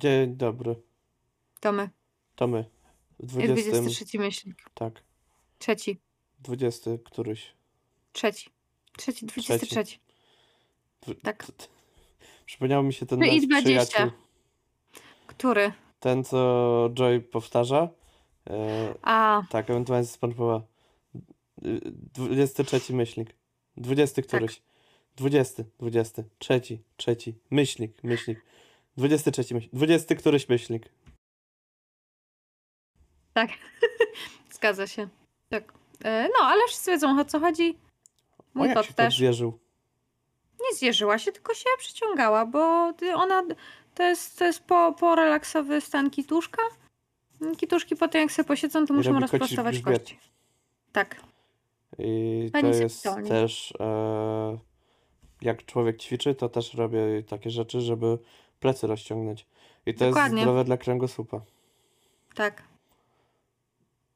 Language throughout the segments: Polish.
Dzień dobry. To my. To my. W I 20. 23 myślnik. Tak. Trzeci. 20 któryś. Trzeci. Trzeci, 23. Dwu- Tak. Przypomniał mi się ten No i nasz 20. przyjaciel. Który? Ten, co Joy powtarza. E, A, tak, ewentualnie z SpongeBoba. Y, 23 myślnik. 20 któryś. 20, 20, trzeci, trzeci, myślnik, myślnik. 23 myślnik. 20 któryś myślnik. tak. Zgadza się. Tak. E, No, ale wszyscy wiedzą o co chodzi. O, Mój kot się też. podwierzył. Nie zjeżyła się, tylko się przyciągała, bo ona to jest, to jest po, po relaksowy stan kituszka. Kituszki po tym jak sobie posiedzą, to I muszą rozprostować kości. Tak. I to Pani jest sypialni. też, e, jak człowiek ćwiczy, to też robię takie rzeczy, żeby plecy rozciągnąć. I to jest Dokładnie. zdrowe dla kręgosłupa. Tak.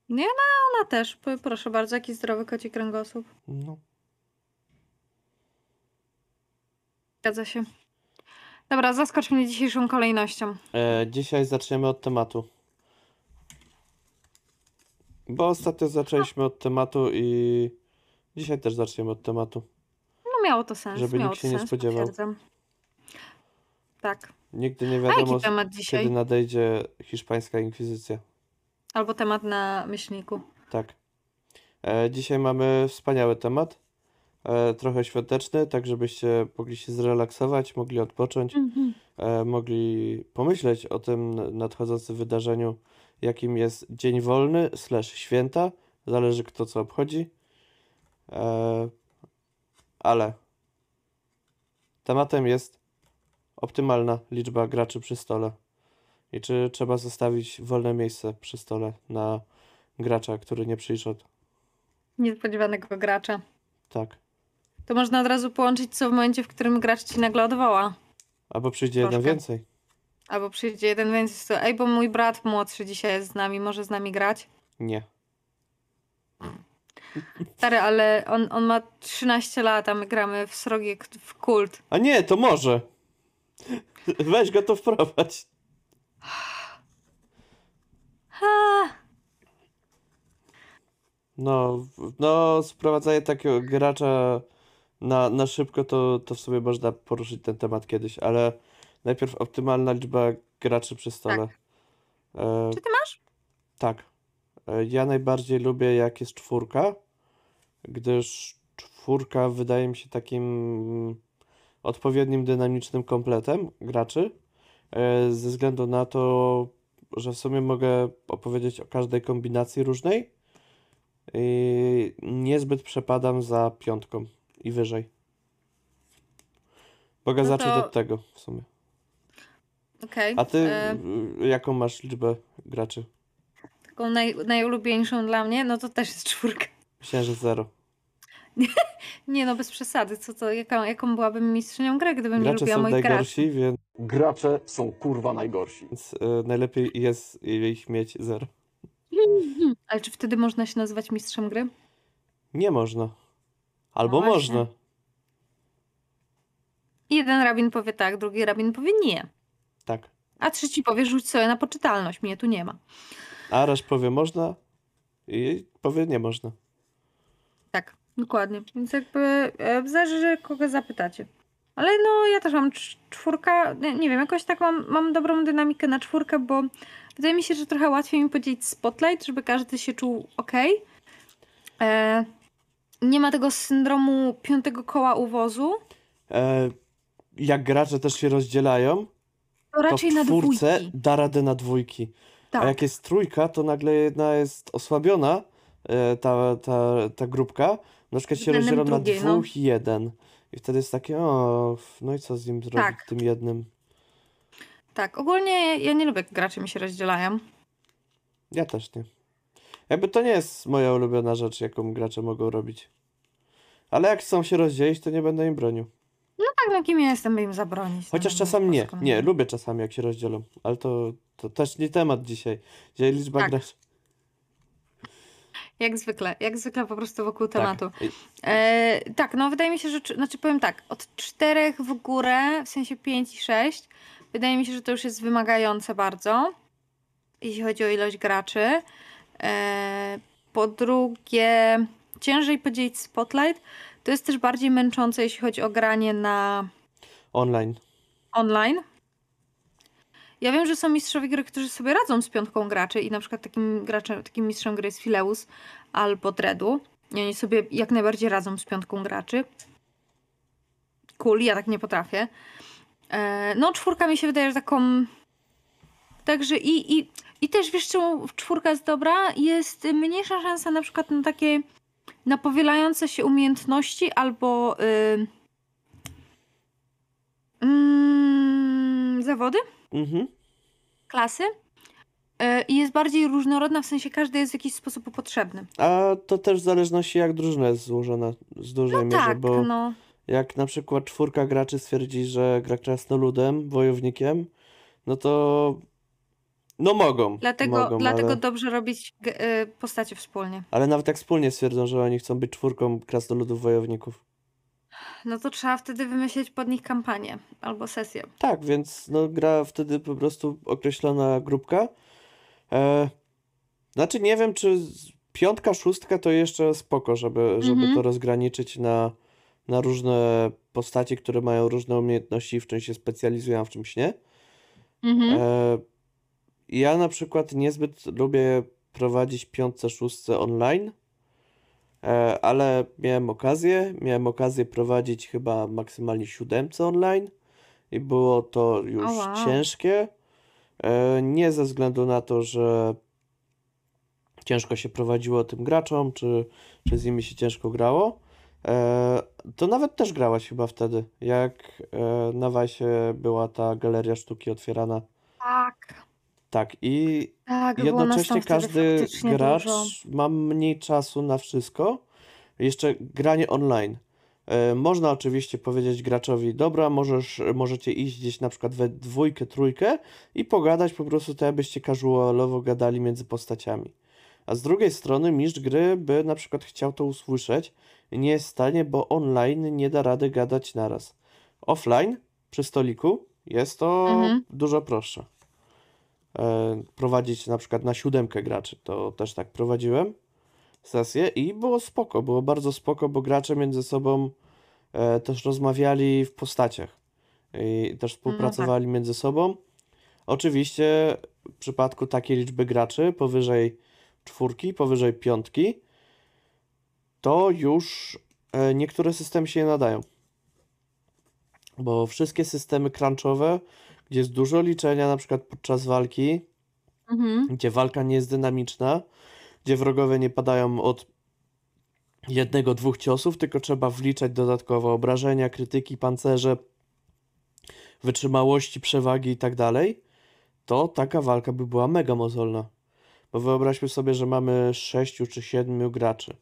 Nie, no ona też. Proszę bardzo, jaki zdrowy koci kręgosłup. No. Zgadza się. Dobra, zaskocz mnie dzisiejszą kolejnością. E, dzisiaj zaczniemy od tematu. Bo ostatnio zaczęliśmy od tematu i dzisiaj też zaczniemy od tematu. No miało to sens. Żeby miało nikt się nie sens, spodziewał. potwierdzam. Tak. Nigdy nie A wiadomo, jaki temat dzisiaj? kiedy nadejdzie hiszpańska inkwizycja. Albo temat na myślniku. Tak. E, dzisiaj mamy wspaniały temat. E, trochę świąteczny, tak żebyście mogli się zrelaksować, mogli odpocząć, Mhm. e, mogli pomyśleć o tym nadchodzącym wydarzeniu, jakim jest dzień wolny slash święta. Zależy kto co obchodzi. E, ale tematem jest optymalna liczba graczy przy stole. I czy trzeba zostawić wolne miejsce przy stole na gracza, który nie przyszedł. Niespodziewanego gracza. Tak. To można od razu połączyć co w momencie, w którym gracz ci nagle odwoła. Albo przyjdzie jeden Troszkę. więcej. Albo przyjdzie jeden więcej. to, Ej, bo mój brat młodszy dzisiaj jest z nami, może z nami grać. Nie. Stary, ale on, on ma 13 lat, a my gramy w srogie w kult. A nie, to może. Weź go to wprowadź. No, no, sprowadzanie takiego gracza na, na szybko, to, to w sobie można poruszyć ten temat kiedyś, ale najpierw optymalna liczba graczy przy stole. E, Czy ty masz? tak. E, ja najbardziej lubię jak jest czwórka, gdyż czwórka wydaje mi się takim odpowiednim dynamicznym kompletem graczy, e, ze względu na to, że w sumie mogę opowiedzieć o każdej kombinacji różnej i niezbyt przepadam za piątką i wyżej. Mogę No zacząć to- od tego w sumie. Okej. A ty y, jaką masz liczbę graczy? taką naj, najulubieńszą dla mnie, no to też jest czwórka. Myślałem, że zero. Nie no, bez przesady. Co to, jaką, jaką byłabym mistrzynią gry, gdybym nie Gracze lubiła są moich graczy? najgorsi, więc Gracze są kurwa najgorsi. y, najlepiej jest ich mieć zero. Ale czy wtedy można się nazywać mistrzem gry? Nie można. Albo No można. Jeden rabin powie tak, drugi rabin powie nie. Tak. A trzeci powie rzuć sobie na poczytalność, mnie tu nie ma. Arasz powie można i powie nie można. Dokładnie. Więc jakby e, zależy, kogo zapytacie. Ale no, ja też mam cz- czwórka, nie, wiem, jakoś tak mam, mam dobrą dynamikę na czwórkę, bo wydaje mi się, że trochę łatwiej mi podzielić spotlight, żeby każdy się czuł ok. E, nie ma tego syndromu piątego koła uwozu, E, jak gracze też się rozdzielają, to to raczej w na czwórce dwójki. da radę na dwójki. A Tak, jak jest trójka, to nagle jedna jest osłabiona, ta, ta, ta grupka. Na przykład się Względem rozdzielą na drugiej, no. dwóch i jeden. I wtedy jest takie, o, no i co z nim zrobić, Tak. tym jednym? tak. Ogólnie ja nie lubię, jak gracze mi się rozdzielają. Ja też nie. Jakby to nie jest moja ulubiona rzecz, jaką gracze mogą robić. Ale jak chcą się rozdzielić, to nie będę im bronił. Tak, no kim ja jestem, by im zabronić. Chociaż No, czasami nie. polską. Nie, lubię czasami, jak się rozdzielą. Ale to, to też nie temat dzisiaj. Dzisiaj liczba Tak. graczy. Jak zwykle, jak zwykle po prostu wokół Tak. tematu. I- E, tak, no wydaje mi się, że, czy- znaczy powiem tak, od czterech w górę, w sensie pięć i sześć, wydaje mi się, że to już jest wymagające bardzo, jeśli chodzi o ilość graczy. E, po drugie, ciężej podzielić spotlight. To jest też bardziej męczące, jeśli chodzi o granie na Online. online. Ja wiem, że są mistrzowie gry, którzy sobie radzą z piątką graczy i na przykład takim graczem, takim mistrzem gry jest Fileus albo Dredu. I oni sobie jak najbardziej radzą z piątką graczy. Cool, ja tak nie potrafię. E, no, czwórka mi się wydaje, że taką... Także i, i, i też wiesz, czemu czwórka jest dobra? Jest mniejsza szansa na przykład na takie na powielające się umiejętności albo y, mm, zawody, Mhm. klasy. Y, I jest bardziej różnorodna, w sensie każdy jest w jakiś sposób potrzebny. A to też w zależności jak drużyna jest złożona z dużej No mierze, tak, bo no. jak na przykład czwórka graczy stwierdzi, że gra krasnoludem, wojownikiem, no to no mogą, Dlatego, mogą, dlatego ale, dobrze robić g- y, postacie wspólnie. ale nawet jak wspólnie stwierdzą, że oni chcą być czwórką krasnoludów wojowników. No to trzeba wtedy wymyślić pod nich kampanię albo sesję. Tak, więc no gra wtedy po prostu określona grupka. E, znaczy nie wiem, czy piątka, szóstka to jeszcze spoko, żeby, żeby Mhm. to rozgraniczyć na, na różne postacie, które mają różne umiejętności w czymś się specjalizują, w czymś nie. Mhm. E, ja na przykład niezbyt lubię prowadzić piątce, szóstce online, ale miałem okazję, miałem okazję prowadzić chyba maksymalnie siódemce online i było to już O wow. ciężkie. E, nie ze względu na to, że ciężko się prowadziło tym graczom, czy, czy z nimi się ciężko grało. E, to nawet też grałaś chyba wtedy, jak e, na Wajsie była ta galeria sztuki otwierana. Tak. Tak, i Tak, było nas jednocześnie tam wtedy każdy faktycznie gracz dużo. ma mniej czasu na wszystko. Jeszcze granie online. E, Można oczywiście powiedzieć graczowi, dobra, możesz, możecie iść gdzieś na przykład we dwójkę, trójkę i pogadać po prostu tak, jakbyście casualowo gadali między postaciami. A z drugiej strony mistrz gry by na przykład chciał to usłyszeć nie jest w stanie, bo online nie da rady gadać naraz. Offline, przy stoliku, jest to Mhm. dużo prostsze. E, Prowadzić na przykład na siódemkę graczy, to też tak prowadziłem sesję i było spoko, było bardzo spoko, bo gracze między sobą e, też rozmawiali w postaciach i też współpracowali między sobą. Oczywiście w przypadku takiej liczby graczy, powyżej czwórki, powyżej piątki, to już e, niektóre systemy się nie nadają. Bo wszystkie systemy crunchowe, gdzie jest dużo liczenia, na przykład podczas walki, Mhm. gdzie walka nie jest dynamiczna, gdzie wrogowie nie padają od jednego, dwóch ciosów, tylko trzeba wliczać dodatkowo obrażenia, krytyki, pancerze, wytrzymałości, przewagi i tak dalej, to taka walka by była mega mozolna. Bo wyobraźmy sobie, że mamy sześciu czy siedmiu graczy.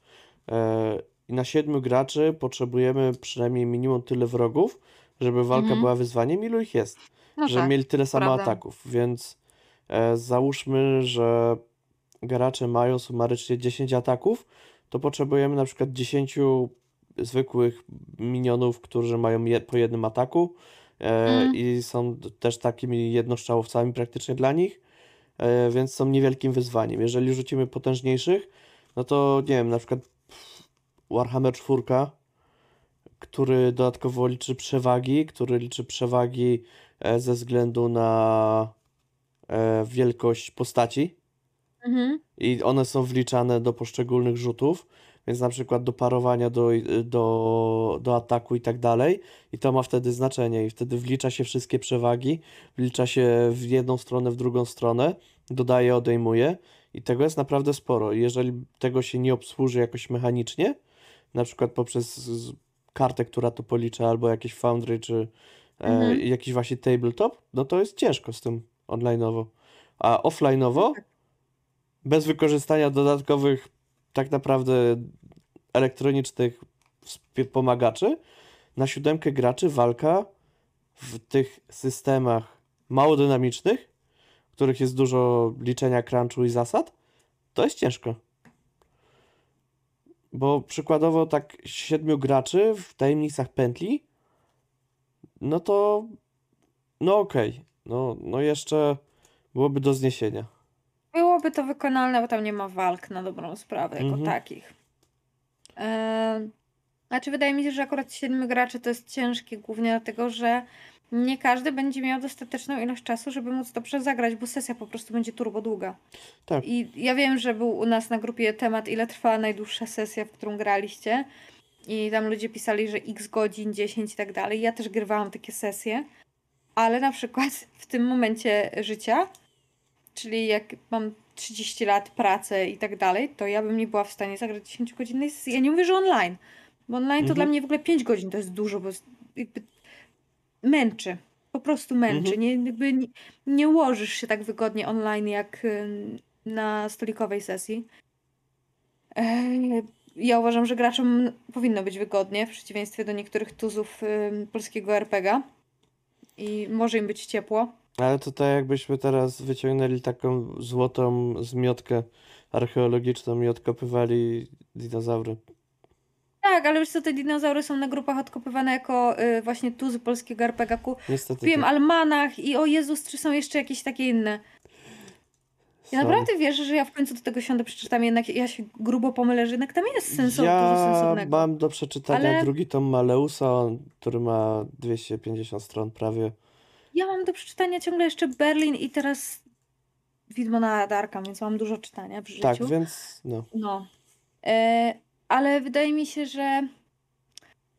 E, I na siedmiu graczy potrzebujemy przynajmniej minimum tyle wrogów, żeby walka Mhm. była wyzwaniem. Ilu ich jest? No że tak, mieli tyle samo prawda. ataków, więc e, załóżmy, że gracze mają sumarycznie 10 ataków, to potrzebujemy na przykład 10 zwykłych minionów, którzy mają je, po jednym ataku e, Mhm. i są też takimi jednostrzałowcami praktycznie dla nich, e, więc są niewielkim wyzwaniem. Jeżeli rzucimy potężniejszych, no to nie wiem, na przykład Warhammer 4, który dodatkowo liczy przewagi, który liczy przewagi e, ze względu na e, wielkość postaci Mhm. i one są wliczane do poszczególnych rzutów, więc na przykład do parowania, do, do, do ataku i tak dalej i to ma wtedy znaczenie i wtedy wlicza się wszystkie przewagi, wlicza się w jedną stronę, w drugą stronę, dodaje, odejmuje i tego jest naprawdę sporo. Jeżeli tego się nie obsłuży jakoś mechanicznie, na przykład poprzez kartę, która to policza, albo jakieś Foundry, czy e, Mhm. jakiś właśnie tabletop, no to jest ciężko z tym online'owo. A offline'owo, tak. bez wykorzystania dodatkowych, tak naprawdę elektronicznych pomagaczy, na siódemkę graczy walka w tych systemach mało dynamicznych, w których jest dużo liczenia crunchu i zasad, to jest ciężko. Bo przykładowo tak siedmiu graczy w tajemnicach pętli, no to no okej. no, no jeszcze byłoby do zniesienia. Byłoby to wykonalne, bo tam nie ma walk na dobrą sprawę jako Mhm. takich. Eee, znaczy, wydaje mi się, że akurat siedmiu graczy to jest ciężkie, głównie dlatego, że nie każdy będzie miał dostateczną ilość czasu, żeby móc dobrze zagrać, bo sesja po prostu będzie turbo długa. Tak. I ja wiem, że był u nas na grupie temat, ile trwała najdłuższa sesja, w którą graliście. I tam ludzie pisali, że x godzin, 10 i tak dalej. Ja też grywałam takie sesje, ale na przykład w tym momencie życia, czyli jak mam 30 lat, pracę i tak dalej, to ja bym nie była w stanie zagrać 10 godzinnej sesji. Ja nie mówię, że online, bo online to Mhm. dla mnie w ogóle 5 godzin to jest dużo, bo jakby męczy. Po prostu męczy. Mhm. Nie, jakby nie, nie ułożysz się tak wygodnie online jak na stolikowej sesji. Ja uważam, że graczom powinno być wygodnie, w przeciwieństwie do niektórych tuzów polskiego RPGa. I może im być ciepło. Ale to tak jakbyśmy teraz wyciągnęli taką złotą zmiotkę archeologiczną i odkopywali dinozaury. Tak, ale wiesz co, te dinozaury są na grupach odkopywane jako y, właśnie tuzy polskiego RPG-ku. Niestety Wiem, tak. Almanach i o Jezus, czy są jeszcze jakieś takie inne. Ja naprawdę wierzę, że ja w końcu do tego siądę, przeczytam, jednak ja się grubo pomylę, że jednak tam jest sens dużo Ja mam do przeczytania Ale- drugi tom Maleusa, który ma 250 stron prawie. Ja mam do przeczytania ciągle jeszcze Berlin i teraz Widmo na Darka, więc mam dużo czytania w życiu. Tak, więc no. No. E, ale wydaje mi się, że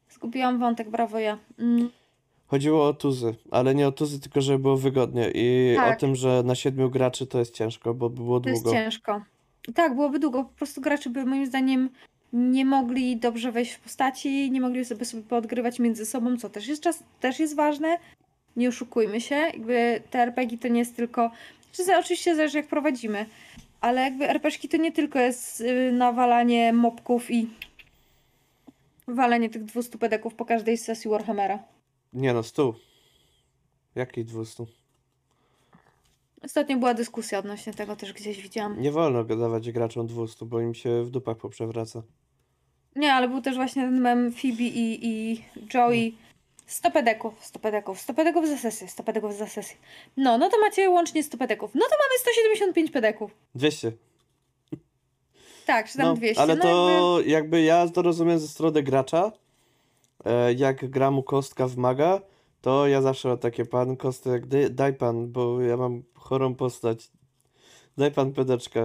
zgubiłam wątek, brawo ja. Mm, Chodziło o tuzy, ale nie o tuzy, tylko żeby było wygodnie i o Tak. tym, że na siedmiu graczy to jest ciężko, bo by było to jest długo. ciężko. Tak, byłoby długo. Po prostu gracze by moim zdaniem nie mogli dobrze wejść w postaci, nie mogli sobie sobie poodgrywać między sobą, co też jest, czas, też jest ważne. Nie oszukujmy się, jakby te RPG to nie jest tylko. Czy za- oczywiście zależy jak prowadzimy, ale jakby RPG to nie tylko jest y, nawalanie mopków i walenie tych 200 pedeków po każdej sesji Warhammera. Nie no, stu. Jakich 200? Ostatnio była dyskusja odnośnie tego, też gdzieś widziałam. Nie wolno dawać graczom 200, bo im się w dupach poprzewraca. Nie, ale był też właśnie ten mem Phoebe i, i Joey. 100 pedeków, 100 pedeków, 100 pedeków za sesję, 100 pedeków za sesję. No, no to macie łącznie 100 pedeków. No to mamy 175 pedeków. 200. Tak, czy tam No, 200. ale no to jakby ja to rozumiem ze strony gracza. E, Jak gra mu kostka w maga, to ja zawsze mam takie pan kostek, daj, daj pan, bo ja mam chorą postać. Daj pan pedeczka,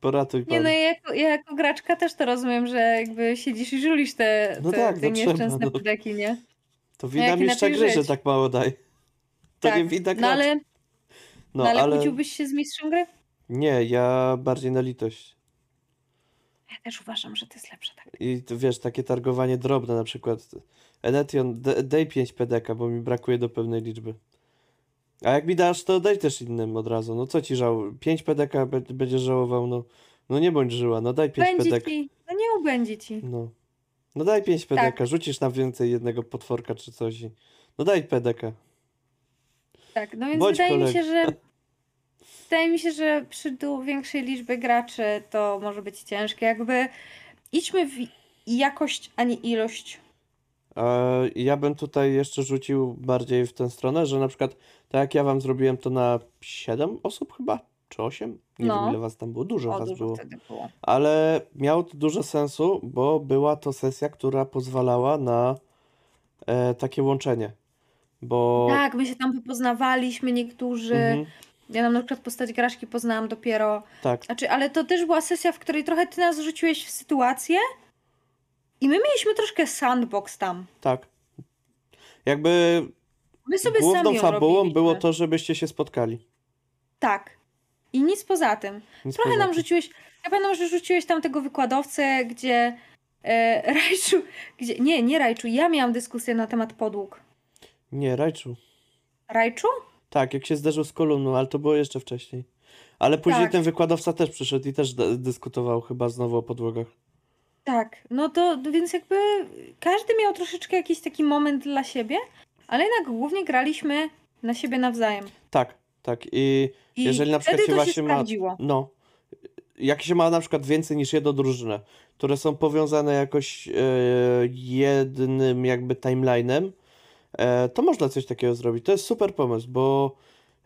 poratuj jakby... Nie pan. no, ja jako, ja jako graczka też to rozumiem, że jakby siedzisz i żulisz te, No te, tak, te no trzeba, nieszczęsne no. pedeki, nie? To jak wina mistrza gry, że tak mało daj. To tak. nie wina no ale, No, no, ale, ale kłóciłbyś się z mistrzem gry? nie, ja bardziej na litość. Ja też uważam, że to jest lepsze tak. I wiesz, takie targowanie drobne na przykład. Enetion, daj 5 PDK, bo mi brakuje do pewnej liczby. A jak mi dasz, to daj też innym od razu. No co ci żał? 5 PDK będziesz żałował, no. No nie bądź żyła, no daj 5 Będzie PDK. ci, no nie ubędzie ci. No. No daj 5 PDK, Tak. rzucisz nam więcej jednego potworka czy coś. i- No daj PDK. Tak, no więc Bądź wydaje mi koleg- się, że wydaje mi się, że przy większej liczbie graczy to może być ciężkie. Jakby idźmy w jakość, a nie ilość. E, Ja bym tutaj jeszcze rzucił bardziej w tę stronę, że na przykład tak jak ja wam zrobiłem to na 7 osób chyba, czy 8? Nie No. wiem ile was tam było, dużo O, was dużo było. wtedy było. Ale miało to dużo sensu, bo była to sesja, która pozwalała na e, takie łączenie. Bo Tak, my się tam poznawaliśmy niektórzy. Mhm, Ja tam na przykład postać Graszki poznałam dopiero. tak, Znaczy, ale to też była sesja, w której trochę ty nas rzuciłeś w sytuację i my mieliśmy troszkę sandbox tam. tak. Jakby My sobie główną fabułą robiliśmy. było to, żebyście się spotkali. Tak. I nic poza tym. Nic Trochę poza nam tym. rzuciłeś. Ja pamiętam, że rzuciłeś tam tego wykładowcę, gdzie e, Rajczu. Gdzie, nie, nie Rajczu. Ja miałam dyskusję na temat podłóg. Nie, Rajczu. Rajczu? Tak, jak się zderzył z kolumną, ale to było jeszcze wcześniej. Ale później Tak. ten wykładowca też przyszedł i też dyskutował chyba znowu o podłogach. Tak. No to więc jakby każdy miał troszeczkę jakiś taki moment dla siebie, ale jednak głównie graliśmy na siebie nawzajem. Tak, tak. I I jeżeli na przykład wtedy się to się właśnie ma. No. Jak się ma na przykład więcej niż jedną drużynę, które są powiązane jakoś e, jednym jakby timeline'em, e, to można coś takiego zrobić. To jest super pomysł, bo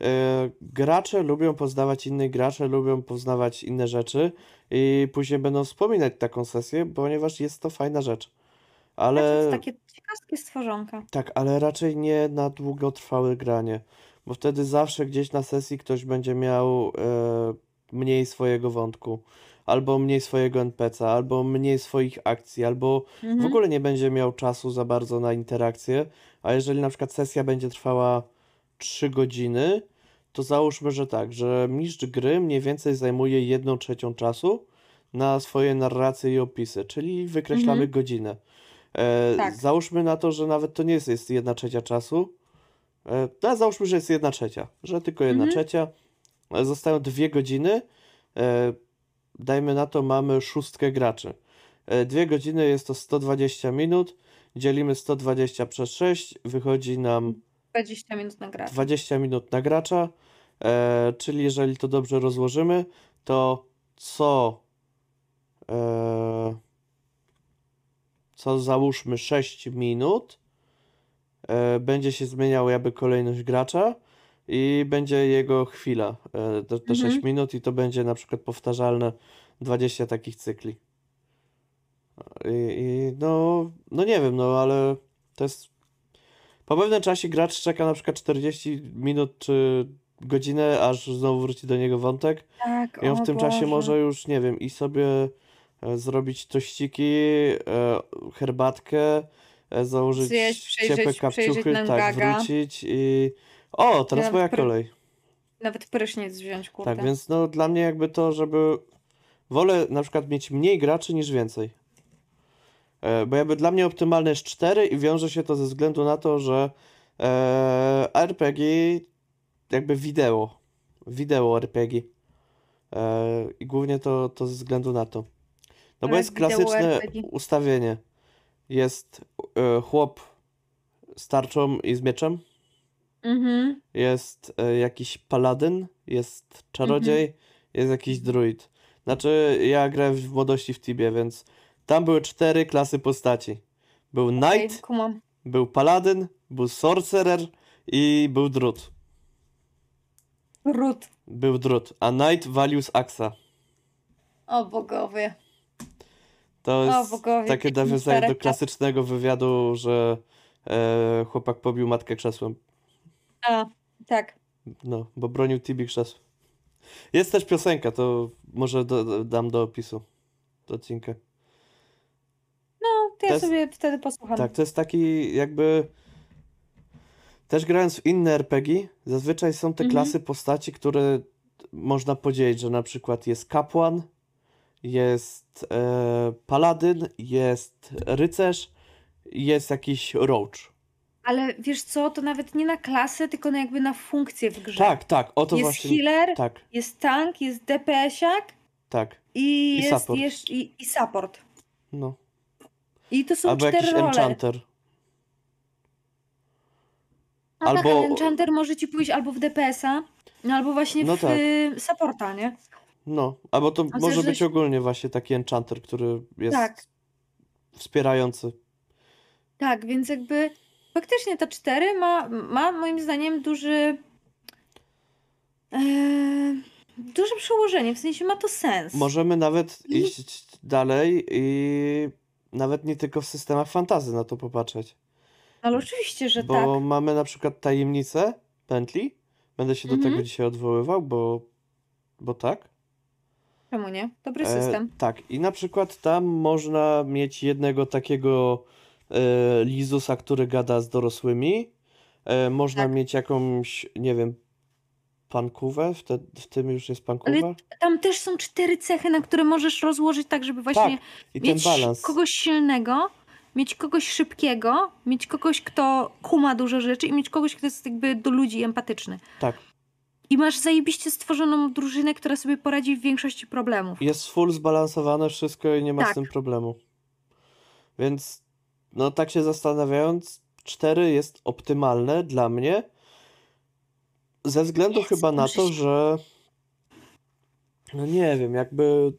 e, gracze lubią poznawać innych graczy, lubią poznawać inne rzeczy i później będą wspominać taką sesję, ponieważ jest to fajna rzecz. Ale to jest takie ciekawskie stworzonka. tak, ale raczej nie na długotrwałe granie, bo wtedy zawsze gdzieś na sesji ktoś będzie miał e, mniej swojego wątku, albo mniej swojego NPC, albo mniej swoich akcji, albo w Mhm. ogóle nie będzie miał czasu za bardzo na interakcję. A jeżeli na przykład sesja będzie trwała 3 godziny, to załóżmy, że tak, że mistrz gry mniej więcej zajmuje 1 trzecią czasu na swoje narracje i opisy, czyli wykreślamy Mhm. godzinę. E, Tak. załóżmy na to, że nawet to nie jest, jest 1 trzecia czasu. No, załóżmy, że jest 1 trzecia, że tylko 1 Mhm. trzecia. E, Zostają 2 godziny. E, dajmy na to, mamy szóstkę graczy. Dwie godziny jest to 120 minut. Dzielimy 120 przez 6, wychodzi nam 20 minut na grę. 20 minut na gracza. E, czyli jeżeli to dobrze rozłożymy, to co e, co załóżmy 6 minut e, będzie się zmieniała jakby kolejność gracza i będzie jego chwila, e, te, te 6 Mhm. minut i to będzie na przykład powtarzalne 20 takich cykli. I, i no, no nie wiem, no ale to jest po pewnym czasie gracz czeka na przykład 40 minut czy godzinę, aż znowu wróci do niego wątek. Tak, I on w tym czasie Boże. może już, nie wiem, i sobie e, zrobić tościki, herbatkę, założyć Zjeść, przejrzeć- ciepłe przejrzeć kapciuchy, tak, Nangaga. wrócić i... O, teraz Ja moja kolej. Nawet prysznic wziąć, kurde. Tak, więc no dla mnie jakby to, żeby... Wolę na przykład mieć mniej graczy niż więcej. E, Bo jakby dla mnie optymalne jest 4 i wiąże się to ze względu na to, że e, RPG jakby wideo, wideo RPG e, i głównie to, to ze względu na to. No bo Ale jest wideo klasyczne RPG. ustawienie. Jest e, chłop z tarczą i z mieczem, Mhm. jest e, jakiś paladyn, jest czarodziej, jest jakiś druid. Znaczy, ja grałem w młodości w Tibie, więc tam były cztery klasy postaci. Był knight, kumam. był paladyn, był sorcerer i był druid. Ród. Był druid, a knight walił z aksa. O bogowie. To jest bogowie, takie nawiązanie do czterech. klasycznego wywiadu, że e, chłopak pobił matkę krzesłem. A, tak. No, bo bronił Tibi krzesłem. Jest też piosenka, to może do, dam do opisu do odcinka. No, to ja To jest- sobie wtedy posłucham. Tak, to jest taki jakby. Też grając w inne RPG, zazwyczaj są te Mhm. klasy postaci, które można podzielić, że na przykład jest kapłan, jest e, paladyn, jest rycerz, jest jakiś roach. Ale wiesz co, to nawet nie na klasę, tylko na jakby na funkcję w grze. Tak, tak, o to jest właśnie. healer, Tak, jest tank, jest DPS-iak tak. i, I jest support. jeszcze i, i support. No. I to są Albo cztery jakiś role. enchanter. Tak, albo- ale enchanter może ci pójść albo w DPS-a, no albo właśnie No w tak. y, supporta, nie? No, albo to A może być ogólnie właśnie taki enchanter, który jest Tak. wspierający. Tak, więc jakby faktycznie ta 4 ma, ma moim zdaniem duży e, duże przełożenie, w sensie ma to sens. Możemy nawet I- iść dalej i nawet nie tylko w systemach fantazy na to popatrzeć. Ale oczywiście, że Bo tak. mamy na przykład tajemnicę pętli. Będę się do Mhm. tego dzisiaj odwoływał, bo, bo tak. Czemu nie? Dobry E, system. tak, i na przykład tam można mieć jednego takiego e, Lizusa, który gada z dorosłymi. E, można Tak. mieć jakąś, nie wiem, pankówę. W, te, w tym już jest pankuwa. Ale tam też są cztery cechy, na które możesz rozłożyć tak, żeby właśnie Tak, mieć kogoś silnego, mieć kogoś szybkiego, mieć kogoś, kto kuma dużo rzeczy i mieć kogoś, kto jest jakby do ludzi empatyczny. Tak. I masz zajebiście stworzoną drużynę, która sobie poradzi w większości problemów. Jest full zbalansowane wszystko i nie ma z Tak. tym problemu. Więc, no tak się zastanawiając, 4 jest optymalne dla mnie. Ze względu Jest, chyba na to, się- że. No nie wiem, jakby.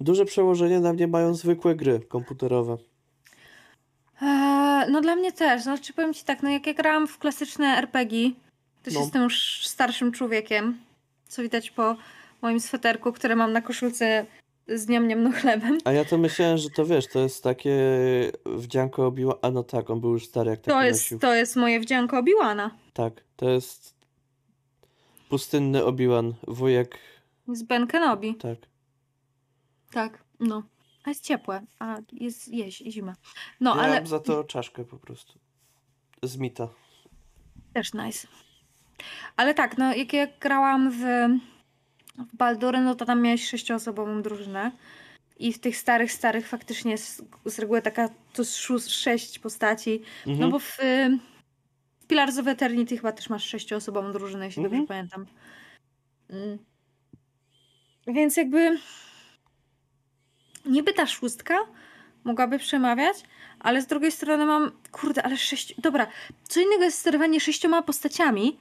Duże przełożenie na mnie mają zwykłe gry komputerowe. Eee, no dla mnie też. Znaczy powiem ci tak, no jak ja grałam w klasyczne RPG, to się No. jestem już starszym człowiekiem, co widać po moim sweterku, które mam na koszulce z niam niam no chlebem. A ja to myślałem, że to wiesz, to jest takie wdzianko obiła. A no tak, on był już stary, jak To taki jest, nosił. to jest moje wdzianko Obiłana Tak, to jest pustynny Obiłan, wujek, z Ben Kenobi. tak. Tak, no. A jest ciepłe, a jest jeź, zima. No, ja ale za to czaszkę po prostu. Z mita. też nice. Ale tak, no jak ja grałam w, w Baldury, no to tam miałeś sześcioosobową drużynę. I w tych starych, starych faktycznie jest z reguły taka to sześć postaci. Mhm. No bo w, w Pillars of Eternity chyba też masz sześcioosobową drużynę, jeśli Mhm. dobrze pamiętam. Mm. Więc jakby niby ta szóstka mogłaby przemawiać, ale z drugiej strony mam, kurde, ale sześć, dobra, co innego jest sterowanie sześcioma postaciami,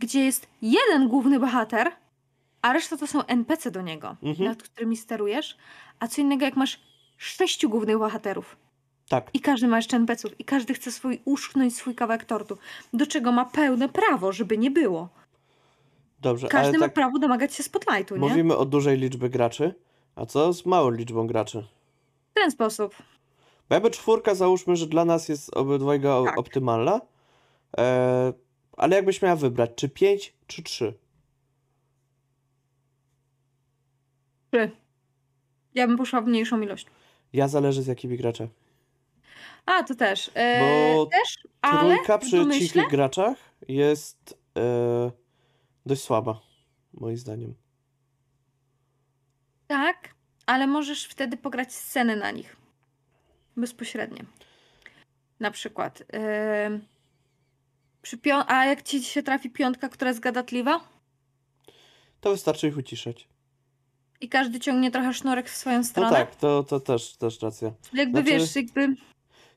gdzie jest jeden główny bohater, a reszta to są NPC do niego, Mhm. nad którymi sterujesz, a co innego jak masz sześciu głównych bohaterów. Tak, I każdy ma jeszcze NPC-ów i każdy chce swój uszknąć swój kawałek tortu. Do czego ma pełne prawo, żeby nie było. dobrze, Każdy ma tak prawo domagać się spotlightu, nie? mówimy o dużej liczbie graczy, a co z małą liczbą graczy? W ten sposób. Bo jakby czwórka załóżmy, że dla nas jest obydwojga Tak. optymalna, e, ale jakbyś miała wybrać, czy pięć, czy trzy? Trzy. Ja bym poszła w mniejszą ilość. Ja zależy z jakimi graczach. A, to też. E, Bo też, Trójka przy cichych graczach jest e, dość słaba, moim zdaniem. tak, ale możesz wtedy pograć sceny na nich. Bezpośrednio. Na przykład. E, a jak ci się trafi piątka, która jest gadatliwa To wystarczy ich uciszać. i każdy ciągnie trochę sznurek w swoją No stronę, tak, to, to też, też racja. jakby Znaczy- wiesz, jakby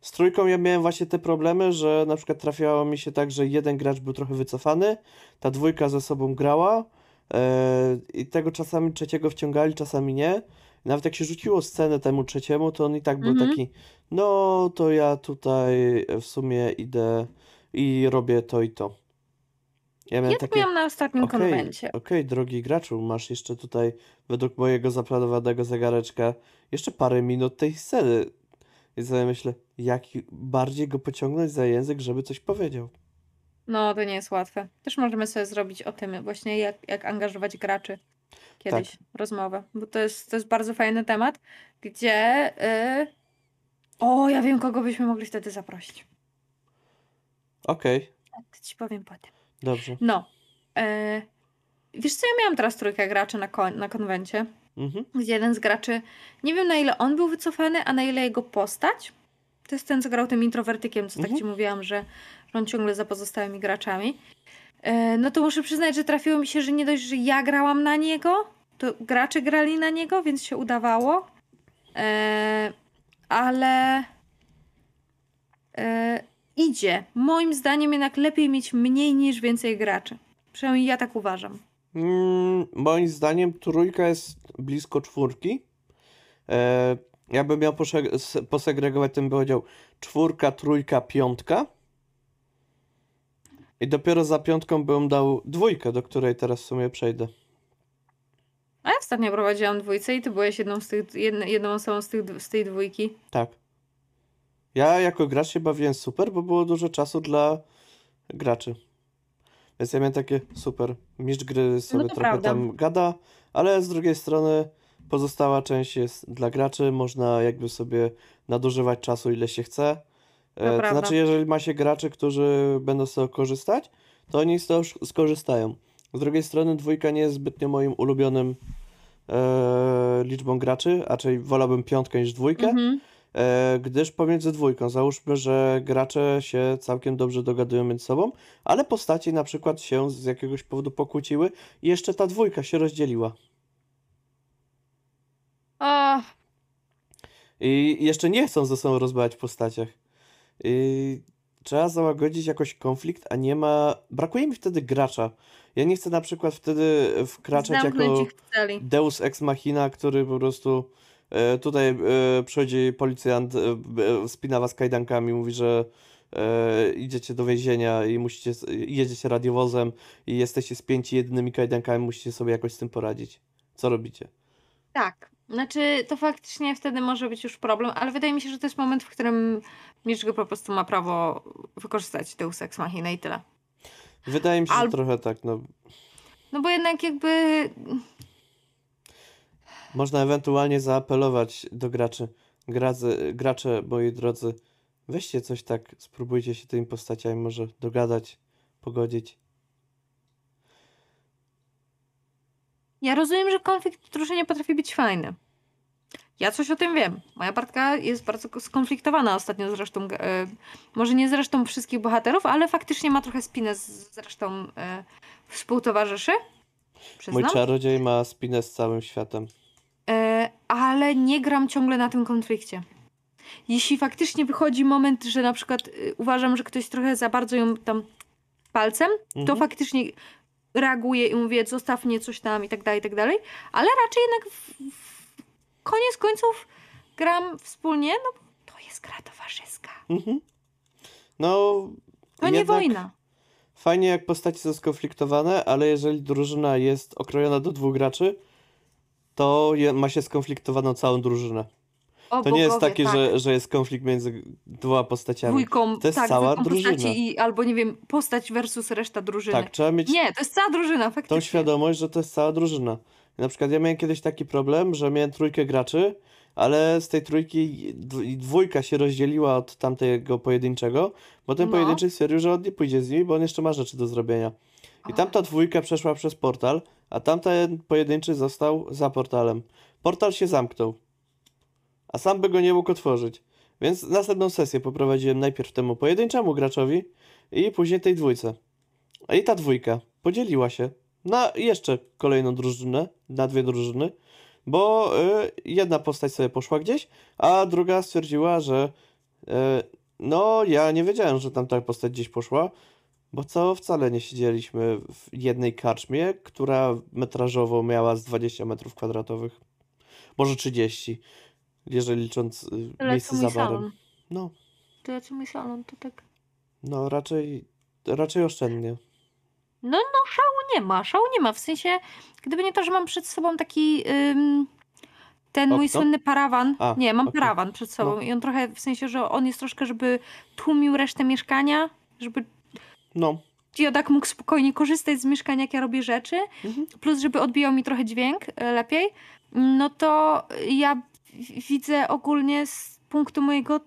Z trójką ja miałem właśnie te problemy, że na przykład trafiało mi się tak, że jeden gracz był trochę wycofany, ta dwójka ze sobą grała e, i tego czasami trzeciego wciągali, czasami nie. Nawet jak się rzuciło scenę temu trzeciemu, to on i tak był Mhm. taki, no to ja tutaj w sumie idę i robię to i to. Ja miałem ja to takie, miałam na ostatnim okej, konwencie. okej, drogi graczu, masz jeszcze tutaj według mojego zaplanowanego zegareczka jeszcze parę minut tej sceny. I sobie myślę, jak bardziej go pociągnąć za język, żeby coś powiedział. No, to nie jest łatwe. Też możemy sobie zrobić o tym właśnie, jak, jak angażować graczy kiedyś Tak. rozmowę, bo to jest, to jest bardzo fajny temat, gdzie y... o, ja wiem, kogo byśmy mogli wtedy zaprosić. Okej, To ci powiem potem. dobrze. No. y... Wiesz co, ja miałam teraz trójkę graczy na, kon- na konwencie, Mhm. gdzie jeden z graczy, nie wiem na ile on był wycofany, a na ile jego postać, to jest ten, co grał tym introwertykiem, co tak Mhm. ci mówiłam, że, że on ciągle za pozostałymi graczami. E, No to muszę przyznać, że trafiło mi się, że nie dość, że ja grałam na niego, to gracze grali na niego, więc się udawało. E, ale e, idzie. Moim zdaniem jednak lepiej mieć mniej niż więcej graczy. Przynajmniej ja tak uważam. Mm, moim zdaniem trójka jest blisko czwórki. E, ja bym miał posegregować ten powiedział czwórka, trójka, piątka. I dopiero za piątką bym dał dwójkę, do której teraz w sumie przejdę. A ja ostatnio prowadziłam dwójce i ty byłeś jedną, z tych, jedną osobą z, tych, z tej dwójki. Tak. Ja jako gracz się bawiłem super, bo było dużo czasu dla graczy. Więc ja miałem takie super. Mistrz gry sobie No trochę prawda. tam gada, ale z drugiej strony pozostała część jest dla graczy. Można jakby sobie nadużywać czasu ile się chce. E, to prawda. znaczy, jeżeli ma się graczy, którzy będą z tego korzystać, to oni z tego skorzystają. Z drugiej strony dwójka nie jest zbytnio moim ulubionym e, liczbą graczy, raczej wolałbym piątkę niż dwójkę. Mhm. E, gdyż pomiędzy dwójką, załóżmy, że gracze się całkiem dobrze dogadują między sobą, ale postaci na przykład się z jakiegoś powodu pokłóciły i jeszcze ta dwójka się rozdzieliła. O, I jeszcze nie chcą ze sobą rozmawiać w postaciach. I trzeba załagodzić jakoś konflikt, a nie ma. Brakuje mi wtedy gracza. Ja nie chcę na przykład wtedy wkraczać zamknąć jako. Deus Ex Machina, który po prostu tutaj e, przychodzi policjant, e, e, spina was kajdankami, mówi, że e, idziecie do więzienia i musicie, jedziecie radiowozem i jesteście spięci jedynymi kajdankami, musicie sobie jakoś z tym poradzić. Co robicie? Tak. Znaczy, to faktycznie wtedy może być już problem, ale wydaje mi się, że to jest moment, w którym Mieszko po prostu ma prawo wykorzystać Deus Ex Machina i tyle. Wydaje mi się, że Albo- trochę tak, no. No bo jednak jakby Można ewentualnie zaapelować do graczy. Grazy, gracze, moi drodzy, weźcie coś tak, spróbujcie się tymi postaciami może dogadać, pogodzić. Ja rozumiem, że konflikt w drużynie potrafi być fajny. Ja coś o tym wiem. Moja partka jest bardzo ko- skonfliktowana ostatnio zresztą. E, może nie zresztą wszystkich bohaterów, ale faktycznie ma trochę spinę z zresztą e, współtowarzyszy. Mój Przyznam. czarodziej ma spinę z całym światem. Ale nie gram ciągle na tym konflikcie. Jeśli faktycznie wychodzi moment, że na przykład y, uważam, że ktoś trochę za bardzo ją tam palcem, to Mhm. faktycznie reaguję i mówię, zostaw mnie coś tam i tak dalej, i tak dalej. Ale raczej jednak w, w koniec końców gram wspólnie, no bo to jest gra towarzyska. Mhm. No, To nie wojna. Fajnie jak postacie są skonfliktowane, ale jeżeli drużyna jest okrojona do dwóch graczy, to ma się skonfliktowaną całą drużynę. O To nie jest bogowie, takie, tak. że, że jest konflikt między dwoma postaciami. Dwójką, To jest tak, cała drużyna. I, albo nie wiem, postać versus reszta drużyny. Tak, trzeba mieć Nie, to jest cała drużyna, faktycznie. tą świadomość, że to jest cała drużyna. Na przykład ja miałem kiedyś taki problem, że miałem trójkę graczy, ale z tej trójki dw- dwójka się rozdzieliła od tamtego pojedynczego, bo ten No. pojedynczy stwierdził, że on nie pójdzie z nimi, bo on jeszcze ma rzeczy do zrobienia. I tamta dwójka przeszła przez portal, a tamten pojedynczy został za portalem. Portal się zamknął, a sam by go nie mógł otworzyć. Więc następną sesję poprowadziłem najpierw temu pojedynczemu graczowi i później tej dwójce. I ta dwójka podzieliła się na jeszcze kolejną drużynę, na dwie drużyny, bo y, jedna postać sobie poszła gdzieś, a druga stwierdziła, że y, no ja nie wiedziałem, że tam ta postać gdzieś poszła, bo co wcale nie siedzieliśmy w jednej karczmie, która metrażowo miała z 20 metrów kwadratowych. Może 30, jeżeli licząc y, Tyle miejsce za barem. salon. No, Tyle co mój salon, to tak... no raczej, raczej oszczędnie. No, no, szału nie ma, szału nie ma. W sensie, gdyby nie to, że mam przed sobą taki ym, ten mój Okno? słynny parawan. A, nie, mam okej. parawan przed sobą No. i on trochę, w sensie, że on jest troszkę, żeby tłumił resztę mieszkania, żeby No, Diodak mógł spokojnie korzystać z mieszkania, jak ja robię rzeczy, Mhm. plus żeby odbijał mi trochę dźwięk e, lepiej, no to ja widzę ogólnie z punktu mojego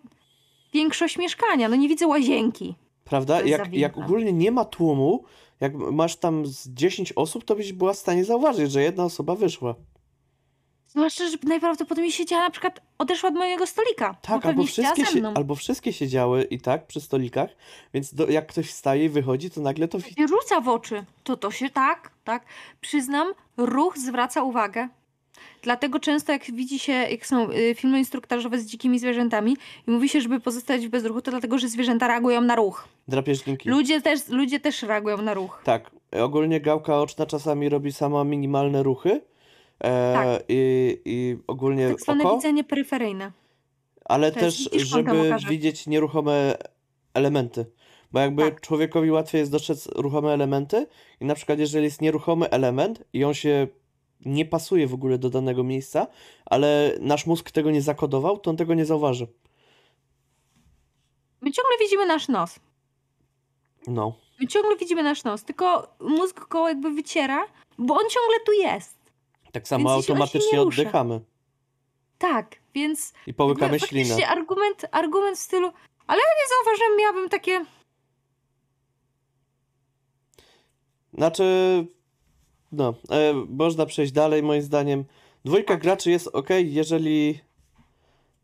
większość mieszkania. No nie widzę łazienki. Prawda? Jak, jak ogólnie nie ma tłumu, jak masz tam z 10 osób, to byś była w stanie zauważyć, że jedna osoba wyszła. Zwłaszcza, że najprawdopodobniej siedziała na przykład, odeszła od mojego stolika. bo Tak, albo wszystkie, albo wszystkie siedziały i tak przy stolikach, więc do, jak ktoś wstaje i wychodzi, to nagle to. I rzuca w oczy. To to się tak, tak. Przyznam, ruch zwraca uwagę. Dlatego często jak widzi się, jak są y, filmy instruktażowe z dzikimi zwierzętami i mówi się, żeby pozostać w bezruchu, to dlatego, że zwierzęta reagują na ruch. Drapieżniki. Ludzie też, ludzie też reagują na ruch. Tak, ogólnie gałka oczna czasami robi sama minimalne ruchy. E, Tak. i, I ogólnie Tak zwane oko, widzenie peryferyjne. ale to jest- też, widzisz, kątem żeby widzieć nieruchome elementy. Bo jakby Tak. człowiekowi łatwiej jest dostrzec ruchome elementy i na przykład jeżeli jest nieruchomy element i on się nie pasuje w ogóle do danego miejsca, ale nasz mózg tego nie zakodował, to on tego nie zauważy. My ciągle widzimy nasz nos. No. My ciągle widzimy nasz nos, tylko mózg go jakby wyciera, bo on ciągle tu jest. Tak samo Więc automatycznie oddychamy Tak, więc i połykamy ślinę. argument, argument w stylu, ale ja nie zauważyłem, miałabym takie... Znaczy, no, e, można przejść dalej, moim zdaniem. Dwójka Tak. graczy jest ok, jeżeli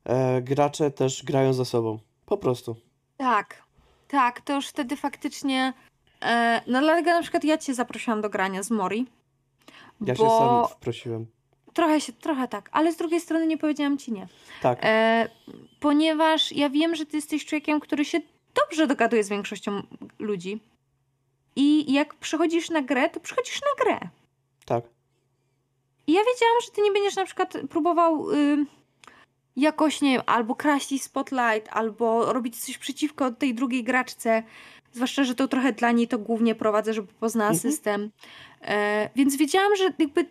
e, gracze też grają ze sobą. Po prostu. Tak, tak, to już wtedy faktycznie... E, no dlatego na przykład ja cię zaprosiłam do grania z Mori. Ja się bo sam wprosiłem. trochę się, trochę tak, ale z drugiej strony nie powiedziałam ci nie. Tak, E, ponieważ ja wiem, że ty jesteś człowiekiem, który się dobrze dogaduje z większością ludzi. I jak przychodzisz na grę, to przychodzisz na grę. tak. I ja wiedziałam, że ty nie będziesz na przykład próbował y, jakoś, nie wiem, albo kraść spotlight, albo robić coś przeciwko tej drugiej graczce. Zwłaszcza, że to trochę dla niej to głównie prowadzę, żeby poznała Mhm. system. E, więc wiedziałam, że jakby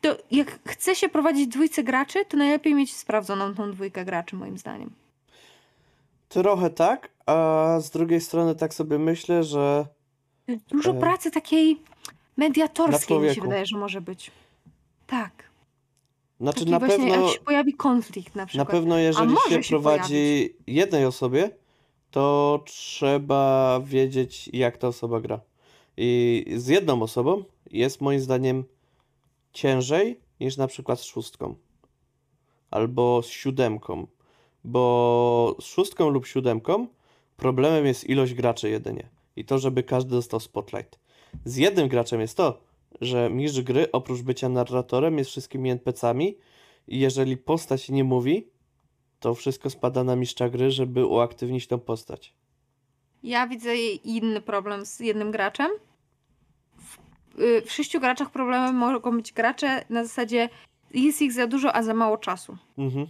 to jak chce się prowadzić dwójce graczy, to najlepiej mieć sprawdzoną tą dwójkę graczy, moim zdaniem. Trochę tak, a z drugiej strony tak sobie myślę, że Dużo E, pracy takiej mediatorskiej mi się wydaje, że może być. Tak. znaczy Taki na właśnie, pewno jak się pojawi konflikt na Na przykład. pewno jeżeli się się prowadzi jednej osobie, to trzeba wiedzieć, jak ta osoba gra. I z jedną osobą jest moim zdaniem ciężej niż na przykład z szóstką. Albo z siódemką. Bo z szóstką lub siódemką problemem jest ilość graczy jedynie. I to, żeby każdy dostał spotlight. Z jednym graczem jest to, że mistrz gry oprócz bycia narratorem jest wszystkimi NPC-ami i jeżeli postać nie mówi, to wszystko spada na mistrza gry, żeby uaktywnić tą postać. Ja widzę inny problem z jednym graczem. W, y, w sześciu graczach problemem mogą być gracze na zasadzie jest ich za dużo, a za mało czasu. Mhm.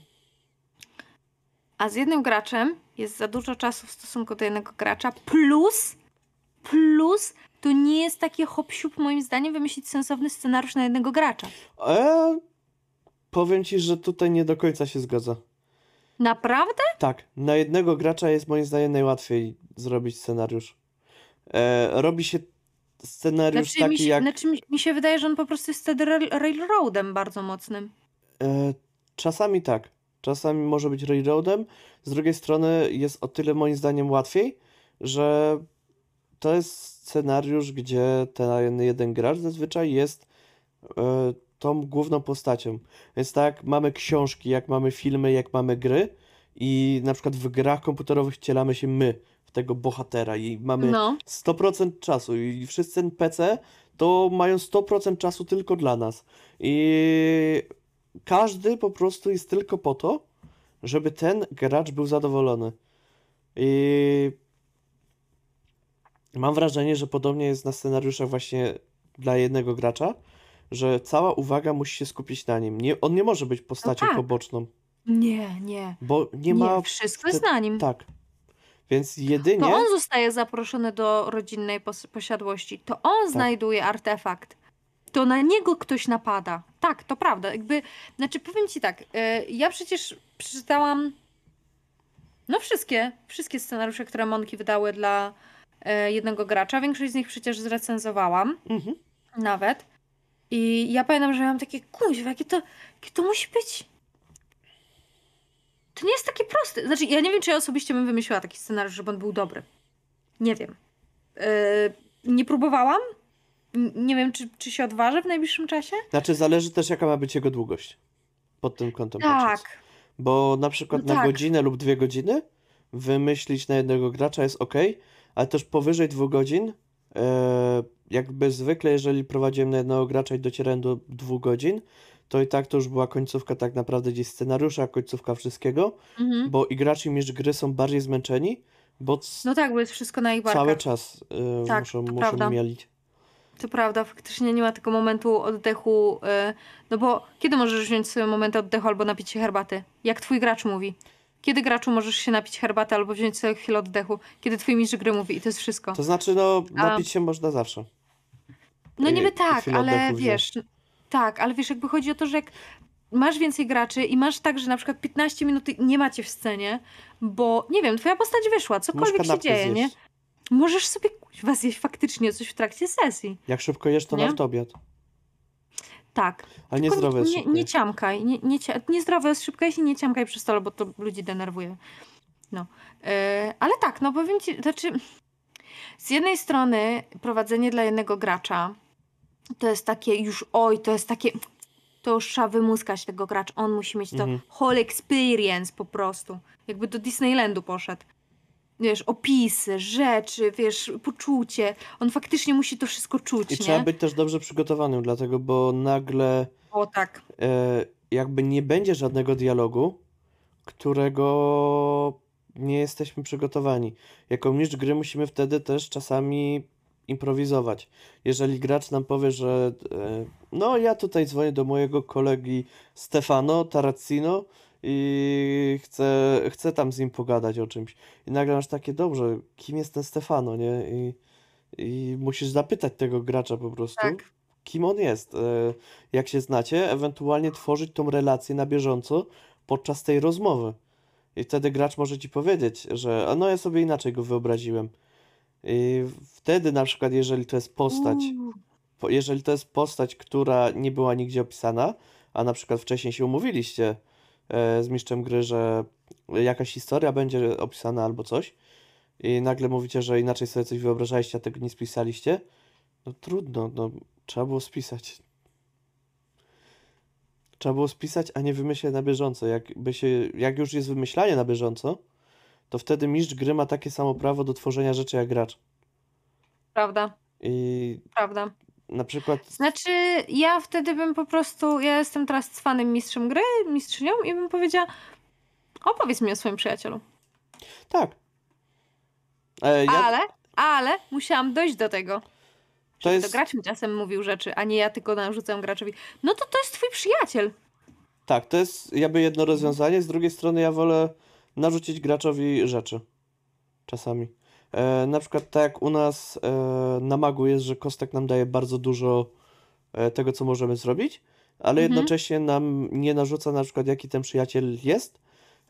A z jednym graczem jest za dużo czasu w stosunku do jednego gracza, plus, plus to nie jest takie hop moim zdaniem wymyślić sensowny scenariusz na jednego gracza. E, powiem ci, że tutaj nie do końca się zgadza. Naprawdę? Tak, na jednego gracza jest moim zdaniem najłatwiej zrobić scenariusz. E, robi się scenariusz Znaczy, mi taki się, jak. znaczy mi, mi się wydaje, że on po prostu jest wtedy rail, railroadem bardzo mocnym. E, czasami tak. Czasami może być railroadem. Z drugiej strony jest o tyle moim zdaniem łatwiej, że to jest scenariusz, gdzie ten jeden gracz zazwyczaj jest e, tą główną postacią. Więc tak, mamy książki, jak mamy filmy, jak mamy gry i na przykład w grach komputerowych wcielamy się my w tego bohatera i mamy No. 100% czasu i wszyscy NPC to mają 100% czasu tylko dla nas. I każdy po prostu jest tylko po to, żeby ten gracz był zadowolony. I mam wrażenie, że podobnie jest na scenariuszach właśnie dla jednego gracza, że cała uwaga musi się skupić na nim. Nie, on nie może być postacią tak. poboczną, Nie, nie. bo nie ma. wszystko wtedy- jest na nim. Tak. Więc jedynie. To on zostaje zaproszony do rodzinnej pos- posiadłości. To on Tak. znajduje artefakt. To na niego ktoś napada. Tak, to prawda. Jakby, znaczy powiem ci tak, y, ja przecież przeczytałam no wszystkie, wszystkie scenariusze, które Monki wydały dla y, jednego gracza. Większość z nich przecież zrecenzowałam Mhm. nawet. I ja pamiętam, że miałam takie, kuźwa, jakie to, jakie to musi być... To nie jest takie proste. Znaczy, ja nie wiem, czy ja osobiście bym wymyśliła taki scenariusz, żeby on był dobry. Nie wiem. Yy, nie próbowałam. N- Nie wiem, czy, czy się odważę w najbliższym czasie. Znaczy, zależy też, jaka ma być jego długość. Pod tym kątem patrząc. Tak. Bo na przykład No na tak. godzinę lub dwie godziny wymyślić na jednego gracza jest ok, ale też powyżej dwóch godzin, jakby zwykle, jeżeli prowadziłem na jednego gracza i docierałem do dwóch godzin, to i tak to już była końcówka tak naprawdę gdzieś scenariusza, końcówka wszystkiego, Mhm. bo i gracze i mistrz gry są bardziej zmęczeni, bo No tak, bo jest wszystko na ich barkach. cały czas e, Tak, muszą, muszą prawda. mielić. To prawda, faktycznie nie ma tego momentu oddechu. y, No bo kiedy możesz wziąć sobie moment oddechu albo napić się herbaty? Jak twój gracz mówi. Kiedy graczu możesz się napić herbaty albo wziąć sobie chwilę oddechu? Kiedy twój mistrz gry mówi i to jest wszystko. To znaczy, no, napić się można zawsze. No niby tak, ale wziąć. wiesz, tak, ale wiesz, jakby chodzi o to, że jak masz więcej graczy i masz tak, że na przykład 15 minut nie macie w scenie, bo nie wiem, twoja postać wyszła, cokolwiek się dzieje, nie? zjeść. Możesz sobie kuźwa zjeść faktycznie coś w trakcie sesji. Jak szybko jesz, to Nie? nawet obiad. Tak. Ale niezdrowe jest nie, nie jeść. ciamkaj, nie, nie, niezdrowe jest szybko jeść i nie ciamkaj przy stole, bo to ludzi denerwuje. No. E, ale tak, no powiem ci, znaczy z jednej strony prowadzenie dla jednego gracza to jest takie już, oj, to jest takie, to już trzeba wymuskać tego gracza, on musi mieć to Mhm. whole experience po prostu. Jakby do Disneylandu poszedł. Wiesz, opisy, rzeczy, wiesz, poczucie. On faktycznie musi to wszystko czuć, I nie? trzeba być też dobrze przygotowanym, dlatego, bo nagle O tak. e, jakby nie będzie żadnego dialogu, którego nie jesteśmy przygotowani. Jako mistrz gry musimy wtedy też czasami improwizować. Jeżeli gracz nam powie, że e, no ja tutaj dzwonię do mojego kolegi Stefano Tarazzino i chcę, chcę tam z nim pogadać o czymś. I nagle masz takie, dobrze, kim jest ten Stefano, nie? I, i musisz zapytać tego gracza po prostu, Tak. kim on jest, e, jak się znacie, ewentualnie tworzyć tą relację na bieżąco podczas tej rozmowy. I wtedy gracz może ci powiedzieć, że a no ja sobie inaczej go wyobraziłem. I wtedy na przykład, jeżeli to jest postać, jeżeli to jest postać, która nie była nigdzie opisana, a na przykład wcześniej się umówiliście z mistrzem gry, że jakaś historia będzie opisana albo coś i nagle mówicie, że inaczej sobie coś wyobrażaliście, a tego nie spisaliście, no trudno, no trzeba było spisać. Trzeba było spisać, a nie wymyśleć na bieżąco. Jakby się, jak już jest wymyślanie na bieżąco, to wtedy mistrz gry ma takie samo prawo do tworzenia rzeczy jak gracz. Prawda, I prawda. Na przykład Znaczy, ja wtedy bym po prostu, ja jestem teraz fanem mistrzem gry, mistrzynią i bym powiedziała, opowiedz mi o swoim przyjacielu. Tak. E, ja, Ale, ale musiałam dojść do tego. to To jest, gracz mi czasem mówił rzeczy, a nie ja tylko narzucam graczowi. No to to jest twój przyjaciel. tak, to jest jakby jedno rozwiązanie. Z drugiej strony ja wolę narzucić graczowi rzeczy. Czasami. E, na przykład tak jak u nas e, na magu jest, że kostek nam daje bardzo dużo e, tego, co możemy zrobić, ale Mhm. jednocześnie nam nie narzuca na przykład, jaki ten przyjaciel jest,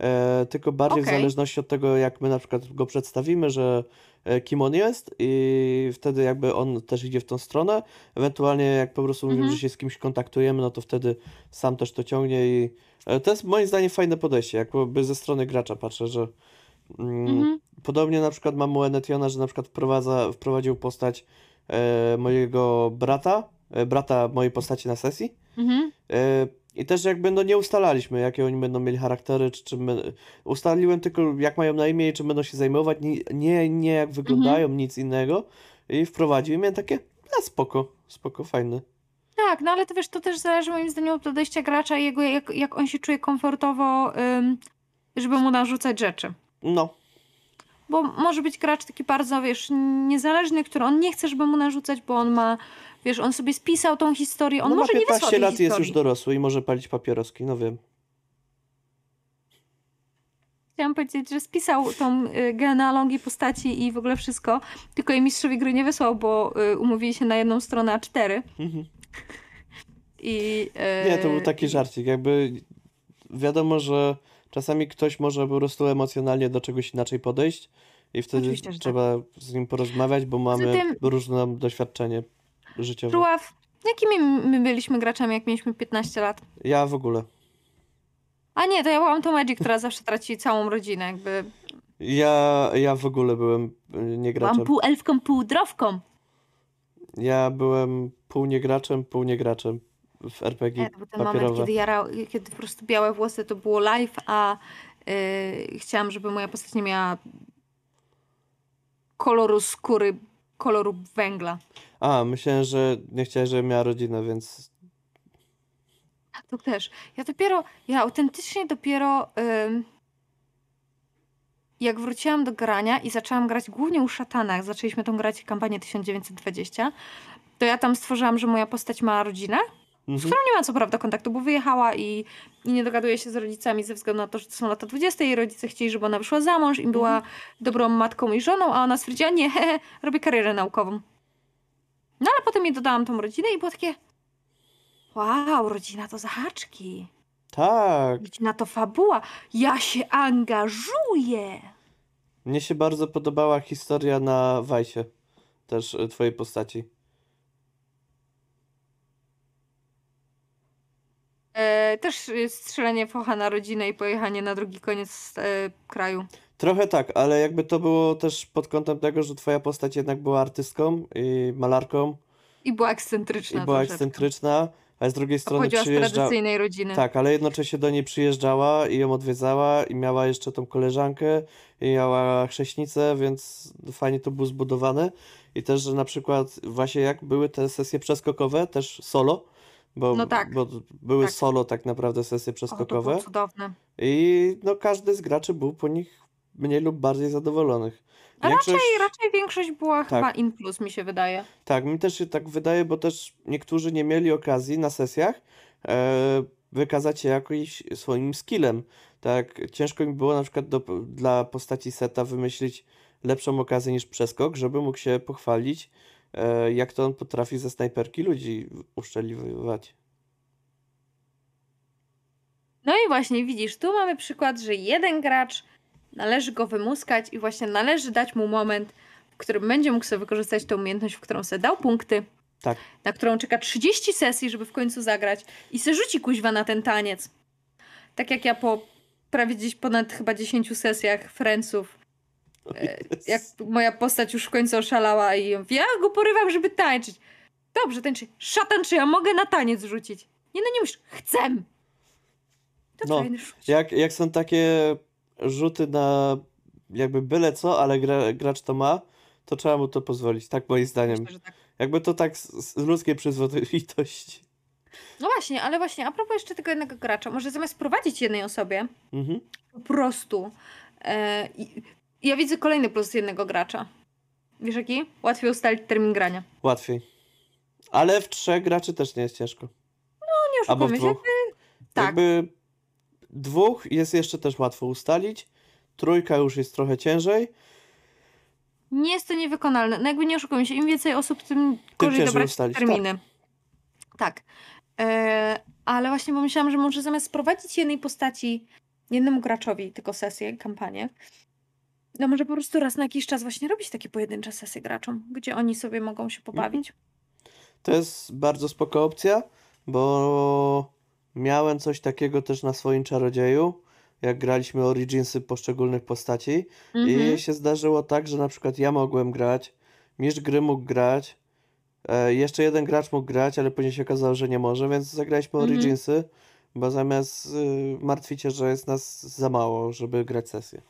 e, tylko bardziej w Okej. zależności od tego, jak my na przykład go przedstawimy, że e, kim on jest i wtedy jakby on też idzie w tą stronę. Ewentualnie jak po prostu mówimy, Mhm. że się z kimś kontaktujemy, no to wtedy sam też to ciągnie i e, to jest moim zdaniem fajne podejście, jakby ze strony gracza patrzę, że Mhm. Podobnie na przykład mam u Enetiona, że na przykład wprowadza, wprowadził postać e, mojego brata, e, brata mojej postaci na sesji. Mhm. E, I też jakby no nie ustalaliśmy, jakie oni będą mieli charaktery, czy czym my... Ustaliłem tylko jak mają na imię i czym będą się zajmować, nie, nie, nie jak wyglądają, nic innego. I wprowadził i miałem takie, a spoko, spoko, fajny. Tak, no ale to wiesz, to też zależy moim zdaniem od podejścia gracza i jego, jak, jak on się czuje komfortowo, żeby mu narzucać rzeczy. No, Bo może być gracz taki bardzo, wiesz, niezależny, który on nie chce, żeby mu narzucać, bo on ma, wiesz, on sobie spisał tą historię, on no ma może nie wysłał 15 tej lat i jest historii. już dorosły i może palić papieroski, no wiem. Chciałam powiedzieć, że spisał tą y, genealogię postaci i w ogóle wszystko, tylko jej mistrzowi gry nie wysłał, bo y, umówili się na jedną stronę A4 Mhm. i... Nie, to był y, taki żarcik. Jakby wiadomo, że czasami ktoś może po prostu emocjonalnie do czegoś inaczej podejść i wtedy Oczywiście, że tak. trzeba z nim porozmawiać, bo mamy tym- różne doświadczenie życiowe. Żuław, jakimi my byliśmy graczami, jak mieliśmy 15 lat? Ja w ogóle. A nie, to ja byłam tą Magic, która zawsze traci całą rodzinę, jakby. Ja, ja w ogóle byłem y, niegraczem. Byłam pół elfką, pół drowką. Ja byłem pół niegraczem, pół niegraczem w RPG Nie, to był ten moment, papierowe. kiedy, jara, kiedy po prostu białe włosy to było live, a yy, chciałam, żeby moja postać nie miała koloru skóry, koloru węgla. A, myślałem, że nie chciałeś, żebym miała rodzinę, więc Tak, to też. Ja dopiero, ja autentycznie dopiero ym, jak wróciłam do grania i zaczęłam grać głównie u szatana, jak zaczęliśmy tą grać kampanię 1920, to ja tam stworzyłam, że moja postać ma rodzinę, z mhm. którą nie ma co prawda kontaktu, bo wyjechała i, i nie dogaduje się z rodzicami ze względu na to, że to są lata 20 i rodzice chcieli, żeby ona wyszła za mąż i była dobrą matką i żoną, a ona stwierdziła, nie, hehe, robię karierę naukową. No ale potem jej dodałam tą rodzinę i było takie, wow, rodzina to zahaczki. Tak. Rodzina to fabuła. Ja się angażuję. Mnie się bardzo podobała historia na Wajsie też y, twojej postaci. E, też y, strzelenie focha na rodzinę i pojechanie na drugi koniec e, kraju. Trochę tak, ale jakby to było też pod kątem tego, że twoja postać jednak była artystką i malarką I była i ekscentryczna była troszeczkę. ekscentryczna, a z drugiej strony Pochodziła z tradycyjnej rodziny. Tak, ale jednocześnie do niej przyjeżdżała i ją odwiedzała i miała jeszcze tą koleżankę i miała chrześnicę, więc fajnie to było zbudowane. I też, że na przykład właśnie jak były te sesje przeskokowe, też solo, bo, No tak, bo były tak. solo tak naprawdę sesje O, to przeskokowe było cudowne. i no każdy z graczy był po nich mniej lub bardziej zadowolonych. A Większość, raczej, raczej większość była Tak. chyba in plus, mi się wydaje. tak, mi też się tak wydaje, bo też niektórzy nie mieli okazji na sesjach e, wykazać się jakimś swoim skillem. Tak, ciężko mi było na przykład do, dla postaci seta wymyślić lepszą okazję niż przeskok, żeby mógł się pochwalić, jak to on potrafi ze snajperki ludzi uszczeliwać. No i właśnie widzisz, tu mamy przykład, że jeden gracz należy go wymuskać i właśnie należy dać mu moment, w którym będzie mógł sobie wykorzystać tą umiejętność, w którą sobie dał punkty, Tak, na którą czeka 30 sesji, żeby w końcu zagrać i se rzuci kuźwa na ten taniec. Tak jak ja po prawie gdzieś ponad chyba 10 sesjach Friendsów, e, jak moja postać już w końcu oszalała i ja go porywam, żeby tańczyć. Dobrze, tańczy. Szatan, czy ja mogę na taniec rzucić? Nie, no nie musisz. Chcę! To No, jak, jak są takie rzuty na jakby byle co, ale gra, gracz to ma, to trzeba mu to pozwolić, tak moim zdaniem. Myślę, tak. Jakby to tak z, z ludzkiej przyzwoitości. No właśnie, ale właśnie, a propos jeszcze tego jednego gracza, może zamiast prowadzić jednej osobie, Mhm. po prostu. E, ja widzę kolejny plus jednego gracza. Wiesz jaki? Łatwiej ustalić termin grania. Łatwiej. Ale w trzech graczy też nie jest ciężko. Nie Albo w oszukujmy się. dwóch. tak. Jakby dwóch jest jeszcze też łatwo ustalić. Trójka już jest trochę ciężej. Nie jest to niewykonalne. No jakby nie oszukujmy się, im więcej osób, tym gorzej ciężej dobrać ustalić, terminy. Tak. E, ale właśnie pomyślałam, że może zamiast prowadzić jednej postaci jednemu graczowi tylko sesję, kampanię, no może po prostu raz na jakiś czas właśnie robić takie pojedyncze sesje graczom, gdzie oni sobie mogą się pobawić. To jest bardzo spoko opcja, bo miałem coś takiego też na swoim czarodzieju, jak graliśmy Originsy poszczególnych postaci. Mhm. I się zdarzyło tak, że na przykład ja mogłem grać, mistrz gry mógł grać, e, jeszcze jeden gracz mógł grać, ale później się okazało, że nie może, więc zagraliśmy Mhm. Originsy, bo zamiast y, martwić się, że jest nas za mało, żeby grać sesję.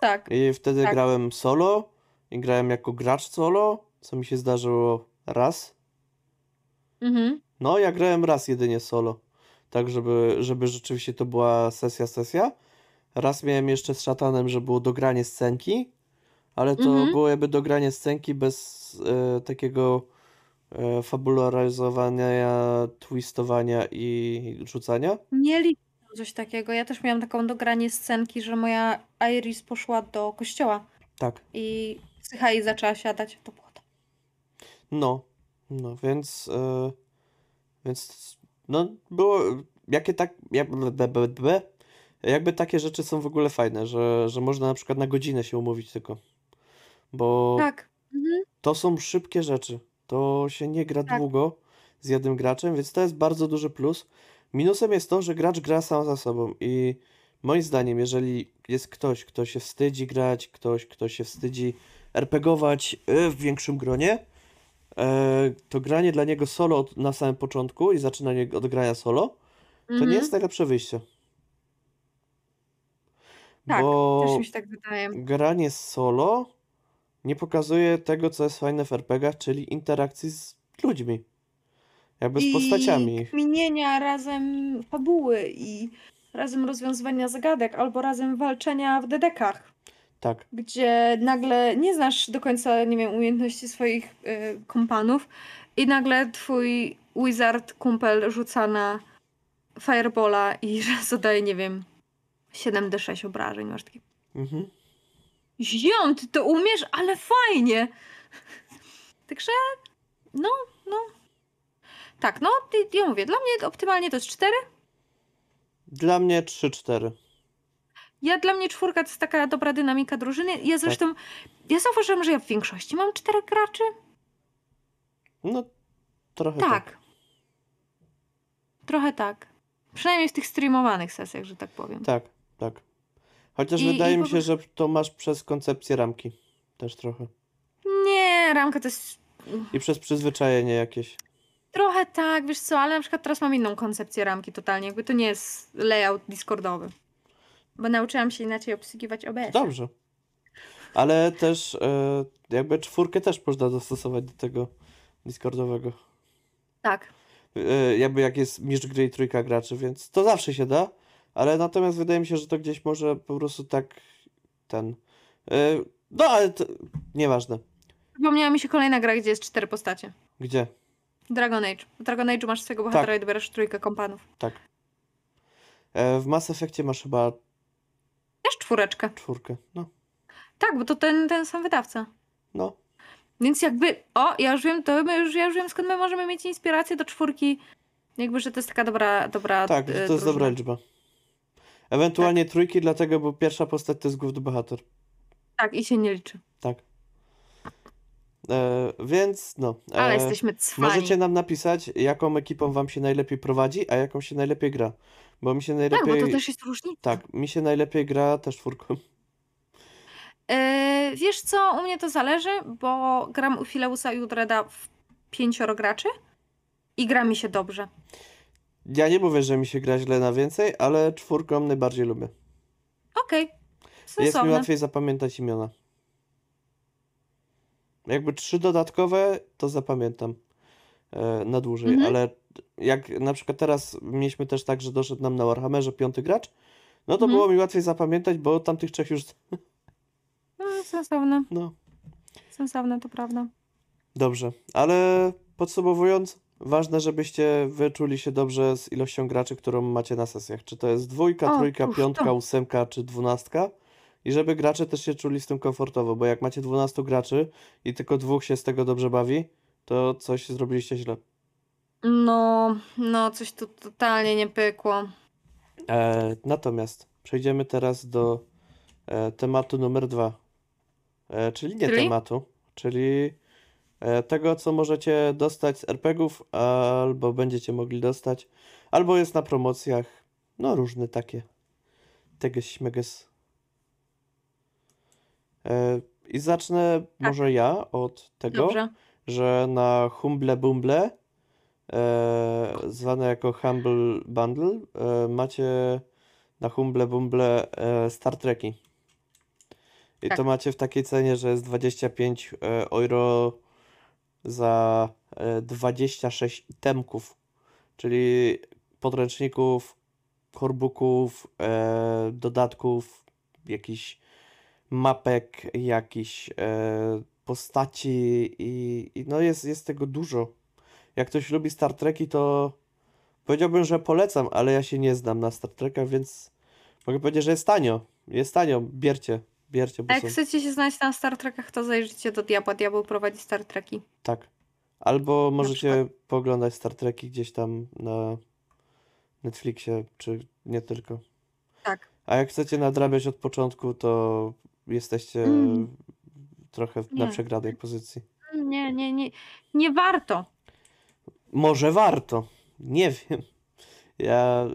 Tak. I wtedy Tak. grałem solo i grałem jako gracz solo, co mi się zdarzyło raz. Mhm. No, ja grałem raz jedynie solo, tak żeby, żeby rzeczywiście to była sesja, sesja. Raz miałem jeszcze z szatanem, że było dogranie scenki, ale to Mhm. było jakby dogranie scenki bez e, takiego e, fabularyzowania, twistowania i rzucania. Coś takiego. Ja też miałam taką dogranie scenki, że moja Iris poszła do kościoła Tak, i psycha jej zaczęła siadać. To było to. no, no, więc, e, więc, no, było, jakie tak, jakby takie rzeczy są w ogóle fajne, że, że można na przykład na godzinę się umówić tylko, bo Tak. Mhm. To są szybkie rzeczy. To się nie gra Tak. długo z jednym graczem, więc to jest bardzo duży plus. Minusem jest to, że gracz gra sam za sobą i moim zdaniem, jeżeli jest ktoś, kto się wstydzi grać, ktoś, kto się wstydzi RPGować y, w większym gronie, e, to granie dla niego solo na samym początku i zaczynanie od grania solo, to Mhm. nie jest najlepsze wyjście. Tak, Bo też mi się tak wydaje. granie solo nie pokazuje tego, co jest fajne w RPGach, czyli interakcji z ludźmi. Jakby z postaciami. I kminienia razem fabuły i razem rozwiązywania zagadek albo razem walczenia w dedekach, Tak, gdzie nagle nie znasz do końca, nie wiem, umiejętności swoich y, kompanów i nagle twój wizard kumpel rzuca na firebola i zadaje, nie wiem, 7d6 obrażeń. Masz takie, mhm. ziom, ty to umiesz, ale fajnie. Także, no, no. Tak, no, ja mówię, dla mnie optymalnie to jest 4. Dla mnie 3-4. Ja dla mnie czwórka to jest taka dobra dynamika drużyny. Tak. Ja zresztą, ja zauważyłam, że ja w większości mam czterech graczy. No, trochę tak. Tak. Trochę tak. Przynajmniej w tych streamowanych sesjach, że tak powiem. Tak, tak. Chociaż I- wydaje i mi się, że to masz przez koncepcję ramki. Też trochę. Nie, ramka to jest I przez przyzwyczajenie jakieś. Trochę tak, wiesz co, ale na przykład teraz mam inną koncepcję ramki totalnie. Jakby to nie jest layout discordowy. Bo nauczyłam się inaczej obsługiwać OBS. Dobrze. Ale też e, jakby czwórkę też można dostosować do tego Discordowego. Tak. E, jakby jak jest mistrz gry i trójka graczy, więc to zawsze się da. Ale natomiast wydaje mi się, że to gdzieś może po prostu tak ten. E, no ale to, nieważne. Przypomniała mi się kolejna gra, gdzie jest cztery postacie. Gdzie? Dragon Age. W Dragon Age masz swojego bohatera i dobierasz trójkę kompanów. Tak. E, w Mass Effectie masz chyba Też czwóreczkę. czwórkę. No, Tak, bo to ten, ten sam wydawca. no. Więc jakby, o, ja już wiem, to my już, ja już wiem, skąd my możemy mieć inspirację do czwórki. Jakby, że to jest taka dobra, dobra Tak, e, to jest drużyna. dobra liczba. Ewentualnie trójki, dlatego, bo pierwsza postać to jest główny bohater. Tak, i się nie liczy. Tak. E, więc no. Ale e, jesteśmy cwani. Możecie nam napisać, jaką ekipą wam się najlepiej prowadzi, a jaką się najlepiej gra. Bo mi się Tak, najlepiej. bo to też jest różnica. Tak, mi się najlepiej gra też czwórką. E, wiesz co, u mnie to zależy, bo gram u Fileusa i Udreda w pięcioro graczy i gra mi się dobrze. Ja nie mówię, że mi się gra źle na więcej, ale czwórką najbardziej lubię. Okej, Jest mi łatwiej zapamiętać imiona. Jakby trzy dodatkowe, to zapamiętam e, na dłużej, Mhm. ale jak na przykład teraz mieliśmy też tak, że doszedł nam na Warhammerze piąty gracz, no to Mhm. było mi łatwiej zapamiętać, bo tamtych trzech już. No, sensowne, No, sensowne, to prawda. dobrze. Ale podsumowując, ważne, żebyście wyczuli się dobrze z ilością graczy, którą macie na sesjach. Czy to jest dwójka, O, trójka, piątka, to. ósemka czy dwunastka. I żeby gracze też się czuli z tym komfortowo, bo jak macie 12 graczy i tylko dwóch się z tego dobrze bawi, to coś zrobiliście źle. No, no, coś tu totalnie nie pykło. E, natomiast przejdziemy teraz do e, tematu numer dwa. E, czyli nie tematu, czyli e, tego, co możecie dostać z RPGów, albo będziecie mogli dostać, albo jest na promocjach. No, różne takie. Teges, śmeges. E, I zacznę może ja od tego, Dobrze. że na Humble Bumble, e, zwane jako Humble Bundle, e, macie na Humble Bumble e, Star Treki. I Tak. to macie w takiej cenie, że jest 25 e, euro za e, 26 itemków, czyli podręczników, korbooków, e, dodatków, jakichś mapek, jakichś e, postaci i, i no jest, jest tego dużo. Jak ktoś lubi Star Treki, to powiedziałbym, że polecam, ale ja się nie znam na Star Trekach, więc mogę powiedzieć, że jest tanio. Jest tanio, biercie, biercie, bo A jak są, chcecie się znać na Star Trekach, to zajrzyjcie do Diabła. Diabeł prowadzi Star Treki. tak. Albo możecie pooglądać Star Treki gdzieś tam na Netflixie, czy nie tylko. Tak. A jak chcecie nadrabiać od początku, to jesteście Mm. trochę na Nie. przegranej pozycji. Nie, nie, nie. Nie warto. Może warto. Nie wiem. Ja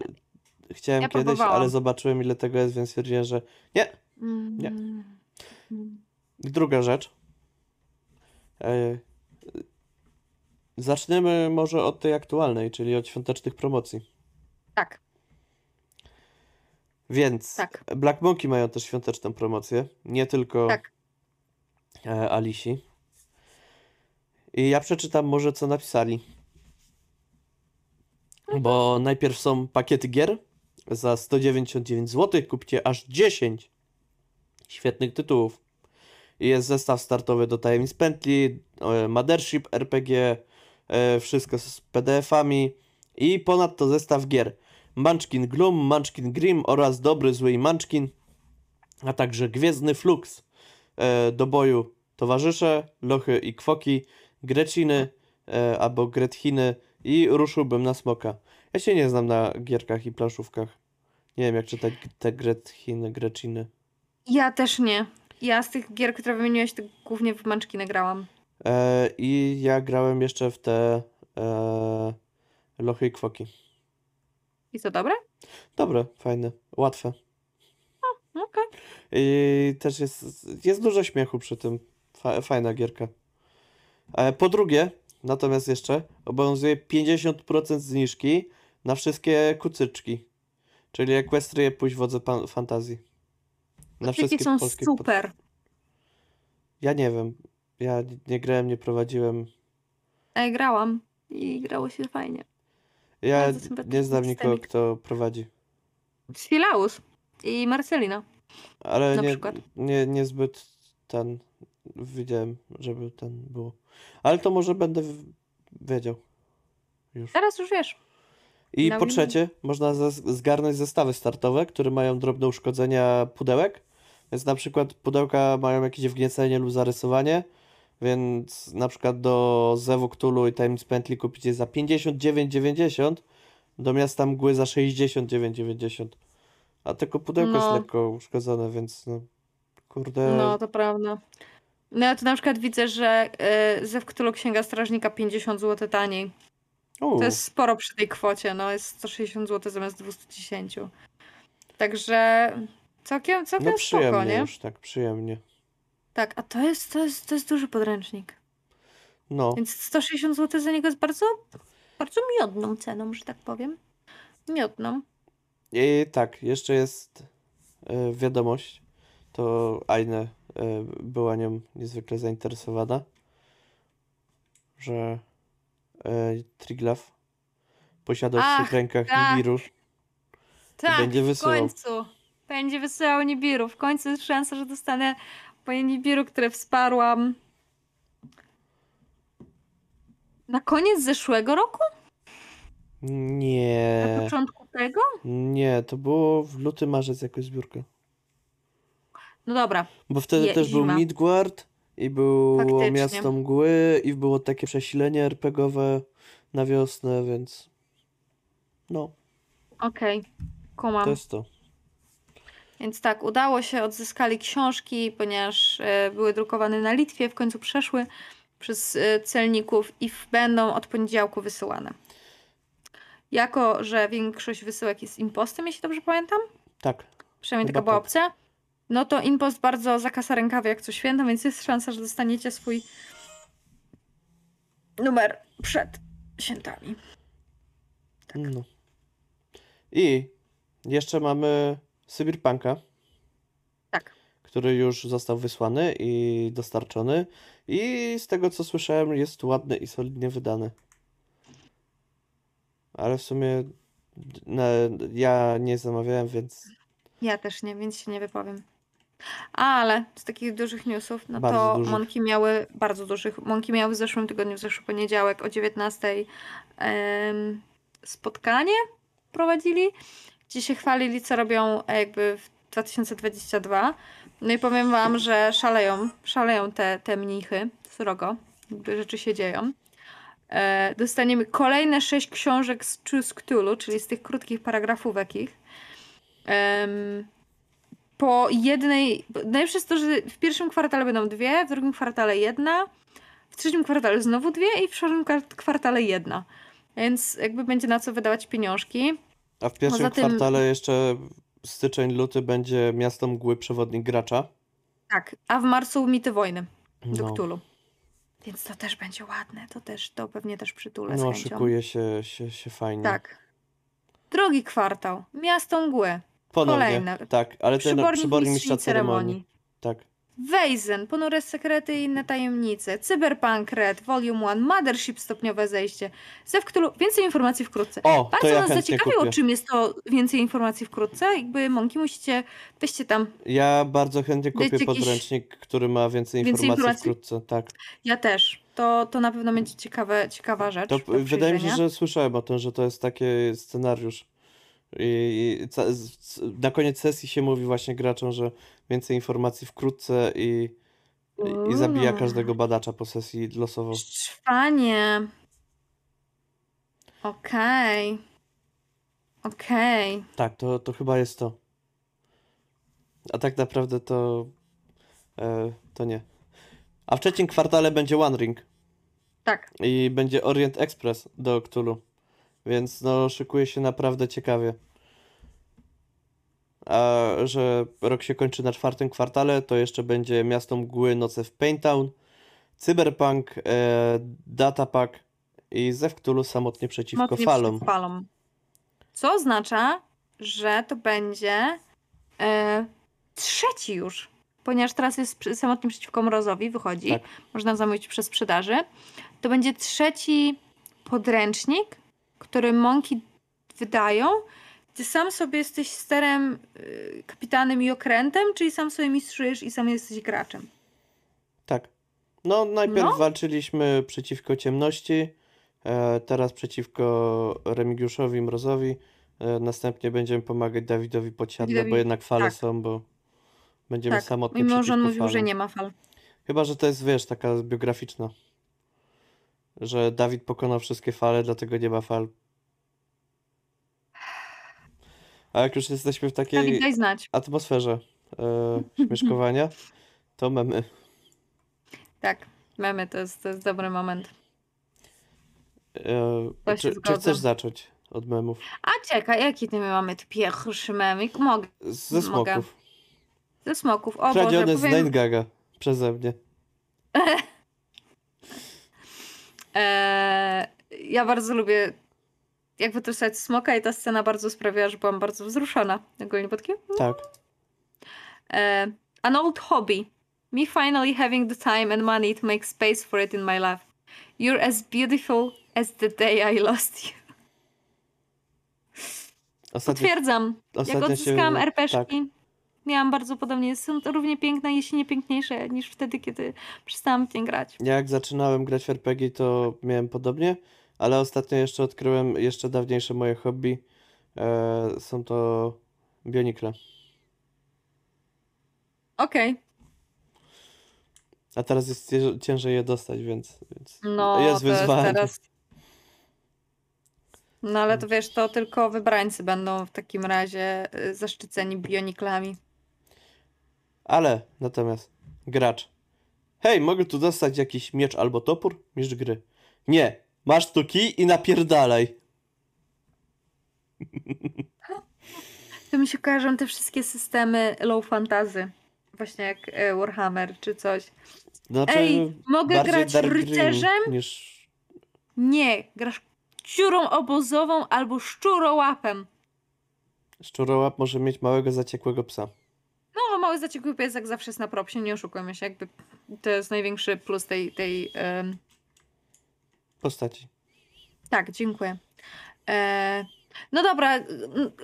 chciałem Ja kiedyś, próbowałam. ale zobaczyłem ile tego jest, więc stwierdziłem, że nie. Nie. Mm. Mm. Druga rzecz. E, Zaczniemy może od tej aktualnej, czyli od świątecznych promocji. Tak, Więc Tak. Black Monkey mają też świąteczną promocję, nie tylko tak. e, Alisi. I ja przeczytam może co napisali. Bo najpierw są pakiety gier za 199 zł. Kupcie aż 10 świetnych tytułów. Jest zestaw startowy do Tajemnic Pętli, e, Mothership RPG, e, wszystko z PDF-ami i ponadto zestaw gier Munchkin Gloom, Munchkin Grim oraz Dobry Zły i Munchkin, a także Gwiezdny Flux e, do boju Towarzysze, Lochy i Kwoki, Greciny e, albo Grethiny i ruszyłbym na smoka. Ja się nie znam na gierkach i planszówkach. Nie wiem jak czytać te Grethiny, Greciny. Ja też nie. Ja z tych gier, które wymieniłeś, to głównie w Manczki nagrałam. E, I ja grałem jeszcze w te e, Lochy i Kwoki. I to dobre? Dobre, fajne, łatwe. Okej. I też jest, jest dużo śmiechu przy tym. Fa fajna gierka. E, po drugie, natomiast jeszcze obowiązuje 50% zniżki na wszystkie kucyczki. Czyli Equestrie, pójść wodze pan- fantazji. Na wszystkie są pod- super. Ja nie wiem. Ja nie grałem, nie prowadziłem. A ja grałam i grało się fajnie. Ja Bardzo sympatyczny nie znam nikogo, systemik. kto prowadzi. Filaus i Marcelina. Ale Na nie, przykład. nie, niezbyt ten widziałem, żeby ten było. Ale to może będę w- wiedział. Już. Teraz już wiesz. I Na po win- trzecie, można zgarnąć zestawy startowe, które mają drobne uszkodzenia pudełek. Więc na przykład pudełka mają jakieś wgniecenie lub zarysowanie, więc na przykład do Zewu Cthulhu i Times Pantli kupicie za 59,90 do miasta mgły za 69,90. A tylko pudełko jest No. lekko uszkodzone, więc no kurde. No, to prawda. No ja tu na przykład widzę, że y, Zew Cthulhu Księga Strażnika 50 zł taniej. U, To jest sporo przy tej kwocie, no jest 160 zł zamiast 210. Także całkiem, całkiem no spoko, nie? już, tak przyjemnie. Tak, a to jest, to jest, to jest duży podręcznik. No. Więc 160 zł za niego jest bardzo, bardzo miodną ceną, że tak powiem. Miodną. I tak, jeszcze jest e, wiadomość. To Aine e, była nią niezwykle zainteresowana, że e, Triglav posiada w swych rękach tak. Nibiru. Tak, będzie w wysyłał. końcu. Będzie wysyłał Nibiru. W końcu jest szansa, że dostanę moje Nibiru, które wsparłam na koniec zeszłego roku? Na Nie, początku tego? nie, to było w luty, marzec jakoś zbiórka. No dobra. Bo wtedy Je- też był zima. Midgard i było Faktycznie. Miasto Mgły i było takie przesilenie RPGowe na wiosnę, więc no, Okej. Kumam. to jest to. Więc tak, udało się, odzyskali książki, ponieważ e, były drukowane na Litwie, w końcu przeszły przez e, celników i będą od poniedziałku wysyłane. Jako, że większość wysyłek jest impostem, jeśli dobrze pamiętam, Tak. przynajmniej Chyba taka była tak. opcja, no to impost bardzo zakasa rękawy jak co święto, więc jest szansa, że dostaniecie swój numer przed świętami. No. I jeszcze mamy Cyberpunka, Tak. który już został wysłany i dostarczony. I z tego co słyszałem, jest ładny i solidnie wydany. Ale w sumie no, ja nie zamawiałem, więc Ja też nie, więc się nie wypowiem. Ale z takich dużych newsów, no Bardzo to dużych. Monki miały, bardzo dużych, Monki miały w zeszłym tygodniu, w zeszły poniedziałek o 19 em, spotkanie prowadzili, gdzie się chwalili, co robią e, jakby w 2022. No i powiem wam, że szaleją, szaleją te, te mnichy, srogo, rzeczy się dzieją. E, dostaniemy kolejne sześć książek z Choose czyli z tych krótkich paragrafówek ich. Em, po jednej. Najlepsze jest to, że w pierwszym kwartale będą dwie, w drugim kwartale jedna, w trzecim kwartale znowu dwie i w czwartym kwart- kwartale jedna. Więc jakby będzie na co wydawać pieniążki. A w pierwszym Poza tym- kwartale jeszcze styczeń, luty będzie Miasto Mgły Przewodnik Gracza. Tak, a w marcu mity wojny do No, Cthulhu. Więc to też będzie ładne. To też, to pewnie też przytulę z no chęcią. szykuje się, się, się fajnie. Tak. Drugi kwartał. Miasto mgły. Ponownie, kolejne. tak, ale ten Przybornik przybornik mistrzyni mistrza ceremonii. Tak. Weizen, Ponure sekrety i inne tajemnice, Cyberpunk Red, Volume 1, Mothership stopniowe zejście, Zew Cthulhu, więcej informacji wkrótce. O, to Bardzo ja nas zaciekawiło, kupię. czym jest to więcej informacji wkrótce. Jakby mąki musicie, weźcie tam. Ja bardzo chętnie kupię jakiś- podręcznik, który ma więcej Więcej informacji informacji? wkrótce, tak. Ja też. To, to na pewno będzie ciekawe, ciekawa rzecz. To wydaje mi się, że słyszałem o tym, że to jest taki scenariusz. I, i na koniec sesji się mówi właśnie graczom, że więcej informacji wkrótce i, i, i zabija Uuu. każdego badacza po sesji losowo. Szczwanie. Okej. Okej. Tak, to, to chyba jest to. A tak naprawdę to e, to nie. A w trzecim kwartale będzie One Ring Tak. i będzie Orient Express do Cthulhu. Więc no szykuje się naprawdę ciekawie. A że rok się kończy na czwartym kwartale, to jeszcze będzie Miasto Mgły, Noce w Paintown, Cyberpunk, e, Datapack i Zew Cthulhu samotnie przeciwko falom. Co oznacza, że to będzie e, trzeci już. Ponieważ teraz jest samotnie przeciwko mrozowi, wychodzi. Tak. Można zamówić przez sprzedaży. To będzie trzeci podręcznik, który Monki wydają. Ty sam sobie jesteś sterem, y, kapitanem i okrętem, czyli sam sobie mistrzujesz i sam jesteś graczem. Tak. No, najpierw No. walczyliśmy przeciwko ciemności, E, teraz przeciwko Remigiuszowi Mrozowi. E, następnie będziemy pomagać Dawidowi Podsiadle, bo Dawidowi, jednak fale tak. są, bo będziemy Tak, samotni mimo że on mówił, że falom. nie ma fal. Chyba, że to jest, wiesz, taka biograficzna. Że Dawid pokonał wszystkie fale, dlatego nie ma fal. A jak już jesteśmy w takiej daj znać. atmosferze e, śmieszkowania, to mamy. Tak, memy to jest, to jest dobry moment. Się czy, czy zgodzę. chcesz zacząć od memów? A czekaj, jaki ty my mamy tu pierwszy memik? Mogę. Ze Mogę. smoków. Ze smoków. O Boże, Kradziony z powiem, Nine Gaga przeze mnie. e, ja bardzo lubię jak wytruszać smoka i ta scena bardzo sprawiała, że byłam bardzo wzruszona. Ogólnie pod kim? Tak. E, an old hobby. Me finally having the time and money to make space for it in my life. You're as beautiful as the day I lost you. Ostatnio, Potwierdzam. Jak odzyskałam się- RPG, miałam bardzo podobnie. Są to równie piękne, jeśli nie piękniejsze niż wtedy, kiedy przestałam w nie grać. Ja jak zaczynałem grać w RPG, to miałem podobnie, ale ostatnio jeszcze odkryłem jeszcze dawniejsze moje hobby. E, są to bionikle. Okej. A teraz jest cię- ciężej je dostać, więc, więc No, jest to jest wyzwanie. teraz... No ale to wiesz, to tylko wybrańcy będą w takim razie y, zaszczyceni bioniklami. Ale natomiast gracz. Hej, mogę tu dostać jakiś miecz albo topór? Mistrz gry. Nie, masz tu kij i napierdalaj. To mi się kojarzą te wszystkie systemy low fantasy. Właśnie jak e, Warhammer czy coś. Znaczy, Ej, mogę grać rycerzem? niż... Nie, grasz ciurą obozową albo szczurołapem. Szczurołap może mieć małego, zaciekłego psa. No, mały zaciekły piesek zawsze jest na propsie, nie oszukujmy się. Jakby to jest największy plus tej... tej Postaci. Tak, dziękuję. E, no dobra,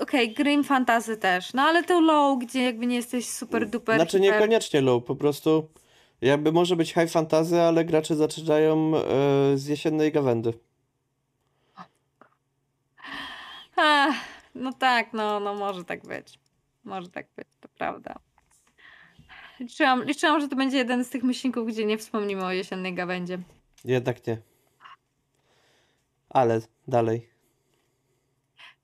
okej, Grim Fantasy też. No ale to low, gdzie jakby nie jesteś super duper. Znaczy hiper- niekoniecznie low, po prostu jakby może być high fantasy, ale gracze zaczynają e, z jesiennej gawędy. Ach, no tak, no, no może tak być. Może tak być, to prawda. Liczyłam, liczyłam, że to będzie jeden z tych myślników, gdzie nie wspomnimy o jesiennej gawędzie. Jednak nie. Ale dalej.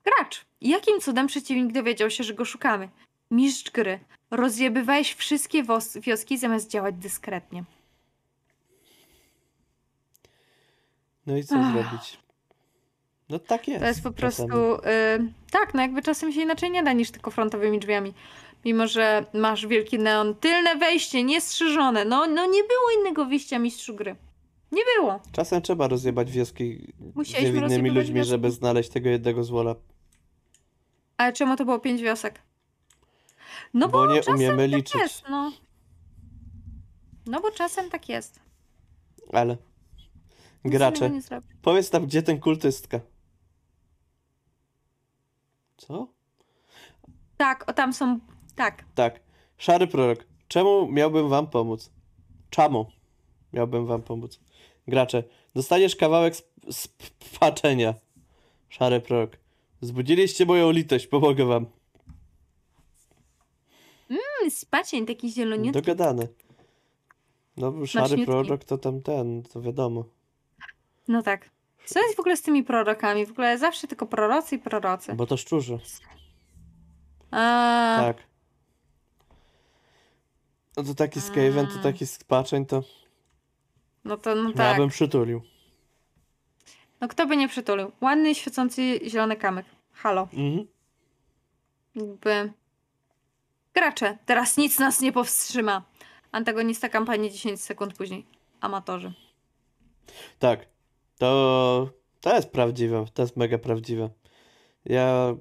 Gracz! Jakim cudem przeciwnik dowiedział się, że go szukamy? Mistrz gry. Rozjebywałeś wszystkie wioski zamiast działać dyskretnie. No i co Ach. zrobić? No tak jest. To jest po prostu. y, tak, no jakby czasem się inaczej nie da niż tylko frontowymi drzwiami. Mimo, że masz wielki neon, tylne wejście, niestrzyżone. No, no nie było innego wyjścia mistrzu gry. Nie było. Czasem trzeba rozjebać wioski z niewinnymi ludźmi, wioski. żeby znaleźć tego jednego złola. Ale czemu to było pięć wiosek? No bo, bo nie umiemy tak liczyć. jest, no. No bo czasem tak jest. Ale. Gracze. Powiedz tam, gdzie ten kultystka. Co? Tak, o tam są. Tak. Tak. Szary prorok. Czemu miałbym wam pomóc? Czemu miałbym wam pomóc? Gracze, dostaniesz kawałek sp- spaczenia. Szary prorok. Zbudziliście moją litość, pomogę wam. Mm, Spacień taki zieloniutki. Dogadane. No, szary prorok to tam ten, to wiadomo. No tak. Co jest w ogóle z tymi prorokami? W ogóle zawsze tylko prorocy i prorocy. Bo to szczurze. A, Tak. No to taki Skaven, to taki spaczeń, to No to no ja tak. bym przytulił. No kto by nie przytulił? Ładny, świecący zielony kamyk. Halo. Mhm. Jakby... Gracze, teraz nic nas nie powstrzyma. Antagonista kampanii 10 sekund później. Amatorzy. Tak. To, to jest prawdziwe. To jest mega prawdziwe. Ja.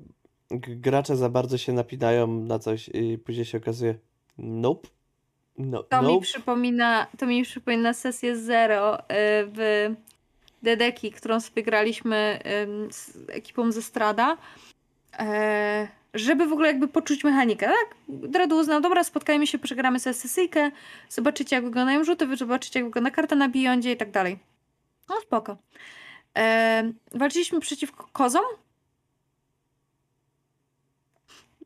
Gracze za bardzo się napinają na coś i później się okazuje. Nope. No, To mi nope. przypomina, to mi przypomina sesję Zero y, w Dedeki, którą sobie graliśmy z ekipą ze Strada. E, żeby w ogóle jakby poczuć mechanikę, tak? Dredu uznał, dobra, spotkajmy się, przegramy sobie sesyjkę, zobaczycie jak wyglądają rzuty, wy zobaczycie jak wygląda karta na Beyondzie i tak dalej. No spoko. E, walczyliśmy przeciwko kozom.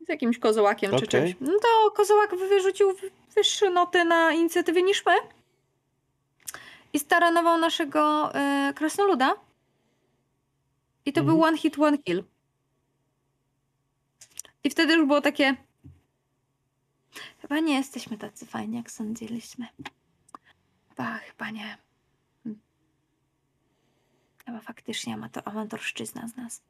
Z jakimś kozołakiem czy Okej. czymś. No to kozołak wyrzucił wyższe noty na inicjatywie niż my. I staranował naszego e, krasnoluda. I to był Mhm. one hit, one kill. I wtedy już było takie. Chyba nie jesteśmy tacy fajni, jak sądziliśmy. Chyba, chyba nie. Hmm. Chyba faktycznie amator, amatorszczyzna z nas.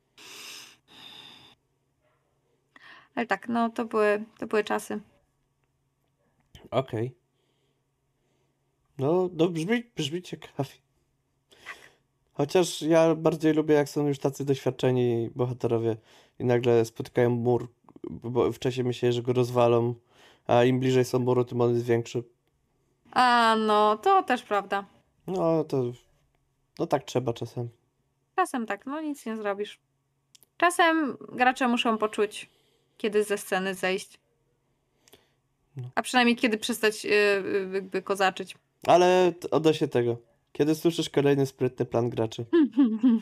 Ale tak, no to były, to były czasy. Okej. No, no brzmi, brzmi ciekawie. Chociaż ja bardziej lubię, jak są już tacy doświadczeni bohaterowie i nagle spotykają mur, bo wcześniej myśleli, że go rozwalą, a im bliżej są muru, tym on jest większy. A no, to też prawda. No, to... No tak trzeba czasem. Czasem tak, no nic nie zrobisz. Czasem gracze muszą poczuć, kiedy ze sceny zejść. No. A przynajmniej kiedy przestać yy, jakby kozaczyć. Ale odnośnie tego. Kiedy słyszysz kolejny sprytny plan graczy?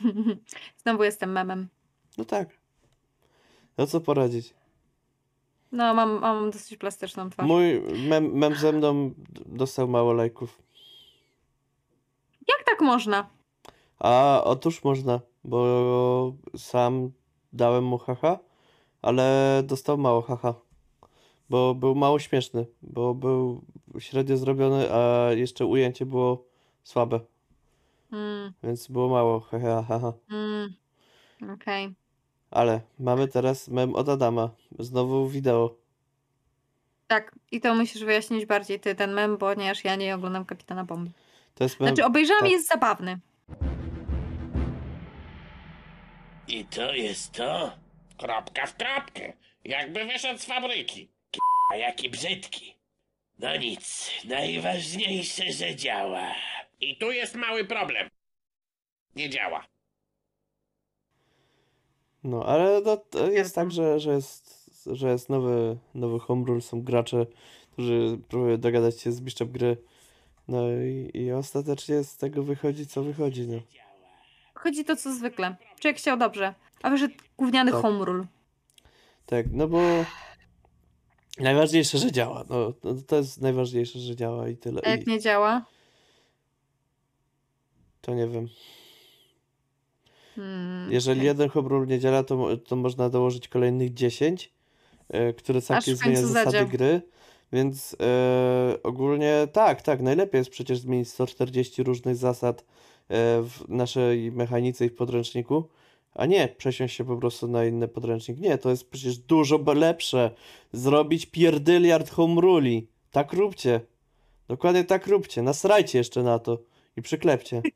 Znowu jestem memem. No tak. No co poradzić? No, mam, mam dosyć plastyczną twarz. Mój mem, mem ze mną dostał mało lajków. Jak tak można? A otóż można, bo sam dałem mu haha, ale dostał mało haha. Bo był mało śmieszny, bo był średnio zrobiony, a jeszcze ujęcie było słabe, Mm, więc było mało haha, haha. mm. Okej. Ale mamy teraz mem od Adama, znowu wideo. Tak, i to musisz wyjaśnić bardziej ty ten mem, ponieważ ja nie oglądam Kapitana Bomby. To jest mem, Znaczy, obejrzałam tak. i jest zabawny. I to jest to? Kropka w kropkę. Jakby wyszedł z fabryki. A jaki brzydki. No nic, najważniejsze, że działa. I tu jest mały problem. Nie działa. No, ale no, to jest tak, że, że jest, że jest nowy, nowy homerule, są gracze, którzy próbują dogadać się z mistrzem gry. No i, i ostatecznie z tego wychodzi, co wychodzi, no. Chodzi to co zwykle. Człowiek chciał dobrze, a wyszedł gówniany Tak. home rule. Tak, no bo najważniejsze, że działa. No, no to jest najważniejsze, że działa i tyle. A jak I nie działa? to nie wiem. Hmm, Jeżeli okej. jeden homerule nie działa, to, to można dołożyć kolejnych 10, e, które całkiem zmienia zasady gry. Więc e, ogólnie tak, tak, najlepiej jest przecież zmienić 140 różnych zasad e, w naszej mechanice i w podręczniku, a nie przesiąść się po prostu na inny podręcznik. Nie, to jest przecież dużo lepsze. Zrobić pierdyliard home ruli. Tak róbcie. Dokładnie tak róbcie. Nasrajcie jeszcze na to i przyklepcie.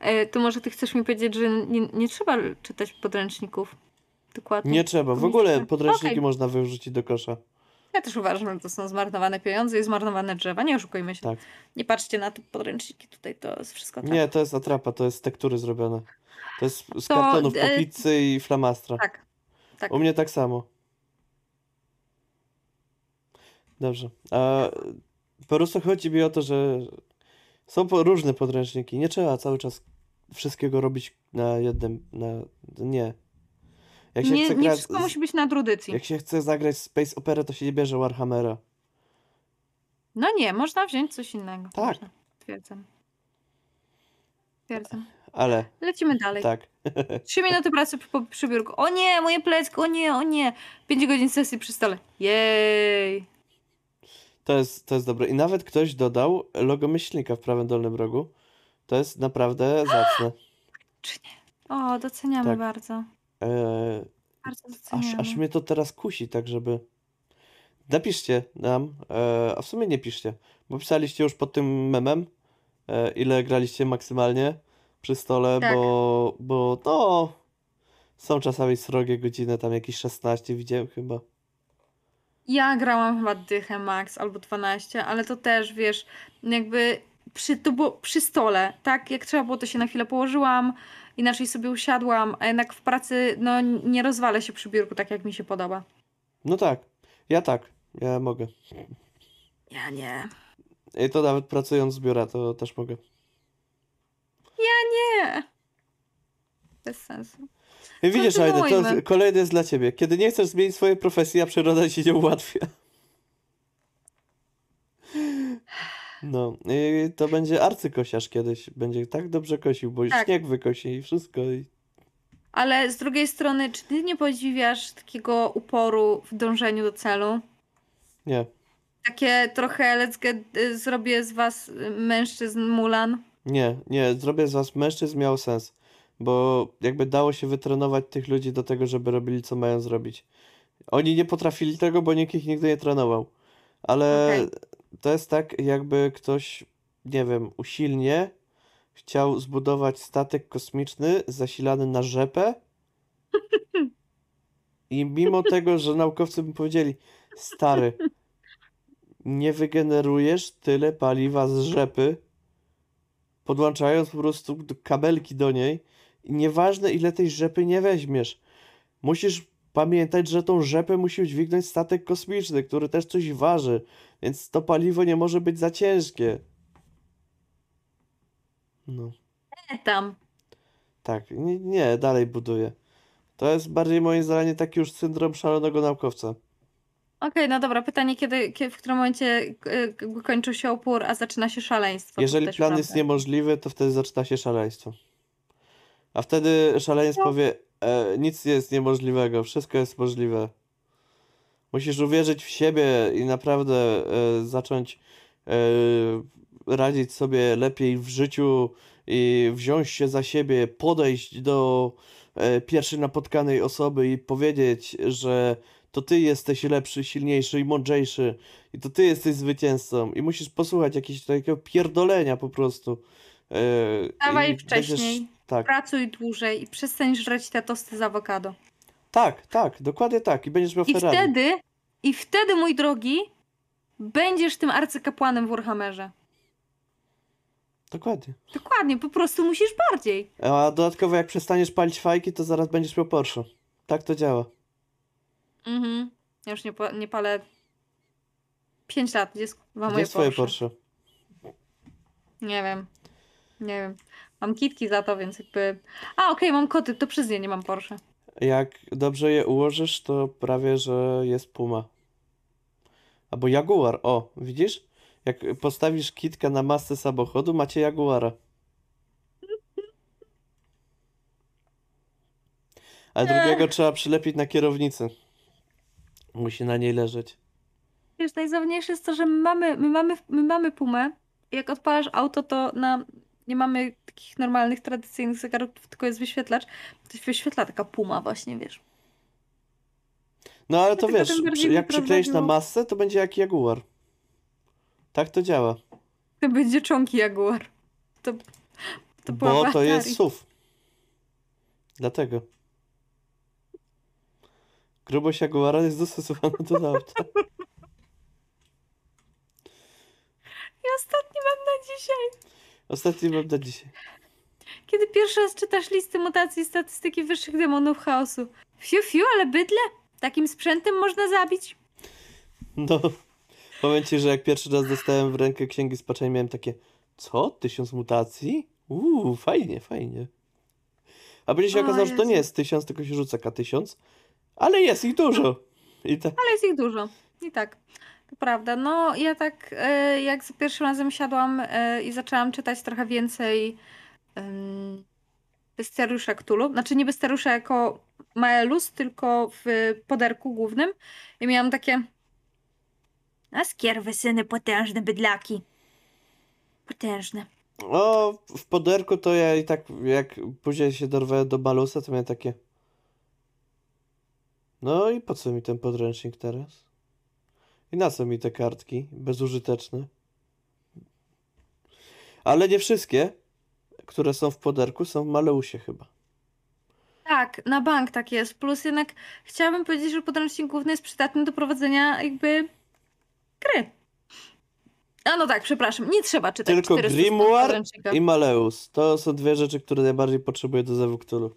E, to może ty chcesz mi powiedzieć, że nie, nie trzeba czytać podręczników. Dokładnie. Nie trzeba. W ogóle podręczniki Okej. można wyrzucić do kosza. Ja też uważam, że to są zmarnowane pieniądze i zmarnowane drzewa. Nie oszukujmy się. Tak. Nie patrzcie na te podręczniki tutaj, to jest wszystko tak. Nie, to jest atrapa, to jest z tektury zrobione. To jest z To, kartonów po e, i flamastra. Tak. tak. U mnie tak samo. Dobrze. A po prostu chodzi mi o to, że są różne podręczniki. Nie trzeba cały czas wszystkiego robić na jednym. Na... Nie. Jak się nie, chce nie grać, wszystko musi być na trudycji. jak się chce zagrać Space Opera, to się nie bierze Warhammera. No nie, można wziąć coś innego. Tak. Można. Twierdzam. Twierdzam. Ale Lecimy dalej. tak. Trzy minuty pracy po przy biurku. O nie, moje plecki, o nie, o nie. Pięć godzin sesji przy stole. Jej. To jest, to jest dobre. I nawet ktoś dodał logo myślnika w prawym dolnym rogu. To jest naprawdę zacne. Czy nie? O, doceniamy Tak. bardzo. Bardzo aż, doceniamy. aż mnie to teraz kusi, tak żeby. Napiszcie nam, e, a w sumie nie piszcie, bo pisaliście już pod tym memem, e, ile graliście maksymalnie przy stole, Tak. bo, bo no, są czasami srogie godziny, tam jakieś 16 widziałem chyba. Ja grałam chyba dychę max albo 12, ale to też wiesz, jakby przy, to było przy stole, tak? Jak trzeba było, to się na chwilę położyłam, inaczej sobie usiadłam, a jednak w pracy no nie rozwalę się przy biurku tak jak mi się podoba. No tak, ja tak, ja mogę. Ja nie. I to nawet pracując z biura, to też mogę. Nie! Bez sensu. I widzisz, Aida, to kolejny jest dla ciebie. Kiedy nie chcesz zmienić swojej profesji, a przyroda ci nie ułatwia. No, i to będzie arcykosiarz kiedyś. Będzie tak dobrze kosił, bo Tak. śnieg wykosi i wszystko. I... Ale z drugiej strony, czy ty nie podziwiasz takiego uporu w dążeniu do celu? Nie, Takie trochę let's get, y, zrobię z was mężczyzn Mulan. nie, nie. Zrobię z was mężczyzn miało sens. Bo jakby dało się wytrenować tych ludzi do tego, żeby robili co mają zrobić. Oni nie potrafili tego, bo nikt ich nigdy nie trenował. Ale Okej. To jest tak, jakby ktoś, nie wiem, usilnie chciał zbudować statek kosmiczny zasilany na rzepę. I mimo tego, że naukowcy by powiedzieli, stary, nie wygenerujesz tyle paliwa z rzepy, podłączając po prostu kabelki do niej. I nieważne, ile tej rzepy nie weźmiesz. Musisz pamiętać, że tą rzepę musi dźwignąć statek kosmiczny, który też coś waży, więc to paliwo nie może być za ciężkie. No, Nie tam. tak, nie, nie dalej buduję. To jest bardziej moim zdaniem taki już syndrom szalonego naukowca. Okej, no dobra, pytanie, kiedy, kiedy, w którym momencie jakby kończy się opór, a zaczyna się szaleństwo? Jeżeli plan jest niemożliwy, to wtedy zaczyna się szaleństwo. A wtedy szaleniec No. powie, e, nic nie jest niemożliwego, wszystko jest możliwe. Musisz uwierzyć w siebie i naprawdę e, zacząć e, radzić sobie lepiej w życiu i wziąć się za siebie, podejść do e, pierwszej napotkanej osoby i powiedzieć, że to ty jesteś lepszy, silniejszy i mądrzejszy i to ty jesteś zwycięzcą i musisz posłuchać jakiegoś takiego pierdolenia po prostu. E, Dawaj wcześniej. Będziesz, tak, Pracuj dłużej i przestań żreć te tosty z awokado. Tak, tak, dokładnie tak i będziesz miał I Ferrari. wtedy, i wtedy, mój drogi, będziesz tym arcykapłanem w Warhammerze. Dokładnie. Dokładnie, po prostu musisz bardziej. A dodatkowo jak przestaniesz palić fajki, to zaraz będziesz miał Porsche. Tak to działa. Mhm. Ja już nie, nie palę 5 lat. Gdzie jest kurwa Gdzie moje jest twoje Porsche? Porsche? Nie wiem. Nie wiem. Mam kitki za to, więc jakby... A, okej, mam koty, to przez nie nie mam Porsche. Jak dobrze je ułożysz, to prawie, że jest Puma. Albo Jaguar. O, widzisz? Jak postawisz kitkę na masę samochodu, macie Jaguara. A drugiego trzeba przylepić na kierownicy. Musi na niej leżeć. Wiesz, najzabawniejsze jest to, że my mamy, my mamy, my mamy Pumę. Jak odpalasz auto, to na... nie mamy takich normalnych, tradycyjnych zegarów, tylko jest wyświetlacz. To się wyświetla taka Puma właśnie, wiesz. No ale to wiesz, przy- jak przykleisz na prowadziło. masę, to będzie jak Jaguar. Tak to działa. To będzie czonki Jaguar. To, to Bo to jest SUV. Dlatego. Grubość Jaguara jest dostosowana do auta. I ostatni mam na dzisiaj. Ostatni mam na dzisiaj. Kiedy pierwszy raz czytasz listy mutacji i statystyki wyższych demonów chaosu. Fiu, fiu, ale bydle? Takim sprzętem można zabić? No, powiem ci, że jak pierwszy raz dostałem w rękę księgi spaczeń, miałem takie, co? Tysiąc mutacji? Uuu, fajnie, fajnie. A później się O okazało, że to nie jest tysiąc, tylko się rzuca K1000, ale jest ich dużo. I tak. Ale jest ich dużo. I tak. Prawda. No, ja tak, e, jak za pierwszym razem siadłam e, i zaczęłam czytać trochę więcej Bestiariusza Cthulhu. Znaczy nie Bestiariusza jako Maelus, tylko w poderku głównym. I miałam takie a skierwy syny potężne bydlaki. Potężne. O, w poderku to ja i tak, jak później się dorwę do Balusa, to miałem takie. No i po co mi ten podręcznik teraz? I na co mi te kartki bezużyteczne? Ale nie wszystkie, które są w poderku, są w Maleusie chyba. Tak, na bank tak jest. Plus jednak chciałabym powiedzieć, że podręcznik główny jest przydatny do prowadzenia jakby gry. A no tak, przepraszam, nie trzeba czytać Tylko 400 stron Grimoire i Maleus. To są dwie rzeczy, które najbardziej potrzebuję do Zewu Cthulhu.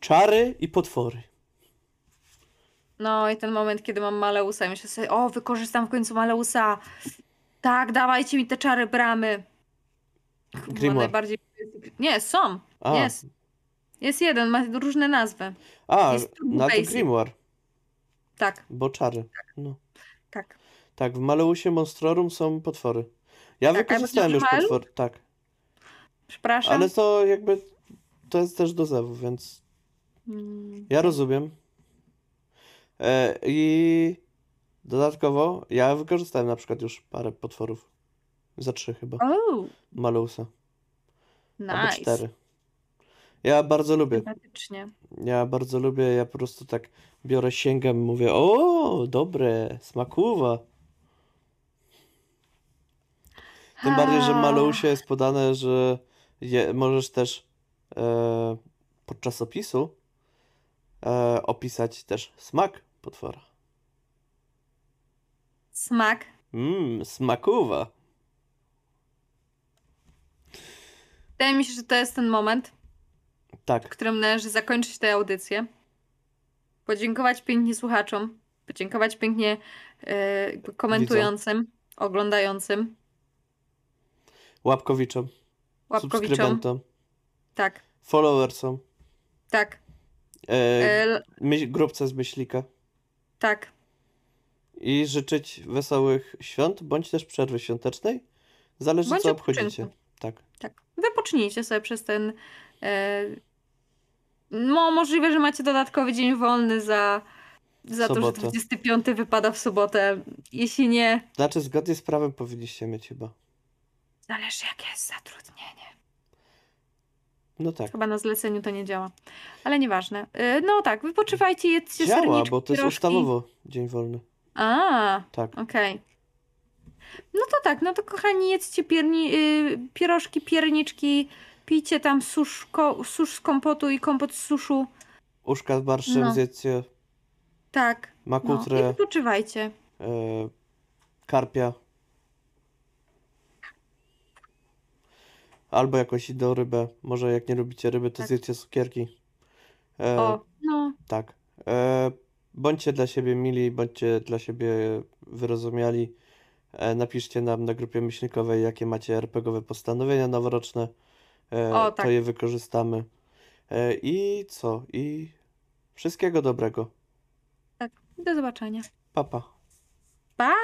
Czary i potwory. No i ten moment, kiedy mam Maleusa i myślę sobie, o, wykorzystam w końcu Maleusa. Tak, dawajcie mi te czary bramy. Chyba Grimoire. najbardziej Nie, są. A, Jest. Jest jeden, ma różne nazwy. a na to. Grimoire, Tak, bo czary. No. tak. Tak, w Maleusie Monstrorum są potwory. Ja Tak, wykorzystałem już Malu? potwór, tak. Przepraszam. Ale to jakby to jest też do zewu, więc Mm, ja rozumiem. E, I dodatkowo ja wykorzystałem na przykład już parę potworów. Za trzy chyba. Oh, Maleusa. Albo nice. cztery. Ja bardzo lubię. Ja bardzo lubię, ja po prostu tak biorę, sięgam, mówię, o, dobre, smakuwa. Tym bardziej, że w Malousie jest podane, że je, możesz też e, podczas opisu e, opisać też smak potwora. Smak. Mmm, smakuwa. Wydaje mi się, że to jest ten moment, w Tak, którym należy zakończyć tę audycję. Podziękować pięknie słuchaczom. Podziękować pięknie jakby komentującym, oglądającym, łapkowiczom, łapkowiczom. subskrybentom, Tak, followersom, tak. e, E, grupce z myślika. Tak. I życzyć wesołych świąt, bądź też przerwy świątecznej. Zależy, Bądź co odpoczynku. obchodzicie. Tak. Tak. Wypocznijcie sobie przez ten. E, no, możliwe, że macie dodatkowy dzień wolny za, za to, że Sobotę. 25 wypada w sobotę. Jeśli nie, Znaczy, zgodnie z prawem powinniście mieć chyba. zależy jakie jest zatrudnienie. No tak. Chyba na zleceniu to nie działa. Ale nieważne. E, no tak, wypoczywajcie, jedzcie Działa, serniczki, bo to jest ustawowo dzień wolny. A, Tak. okej. No to tak, no to kochani, jedzcie pierni, y, pierożki, pierniczki, pijcie tam susz, ko, susz z kompotu i kompot z suszu. Uszka z barszczem No. zjedzcie, Tak. No, i makutrę, wypoczywajcie. e, karpia. Albo jakąś inną rybę. Może jak nie lubicie ryby, to Tak. zjedzcie cukierki. E, O, no, Tak. E, bądźcie dla siebie mili, bądźcie dla siebie wyrozumiali. E, napiszcie nam na grupie myślnikowej, jakie macie RPGowe postanowienia noworoczne. E, O, to tak. je wykorzystamy. E, I co? I wszystkiego dobrego. tak. Do zobaczenia. Pa, pa. Pa!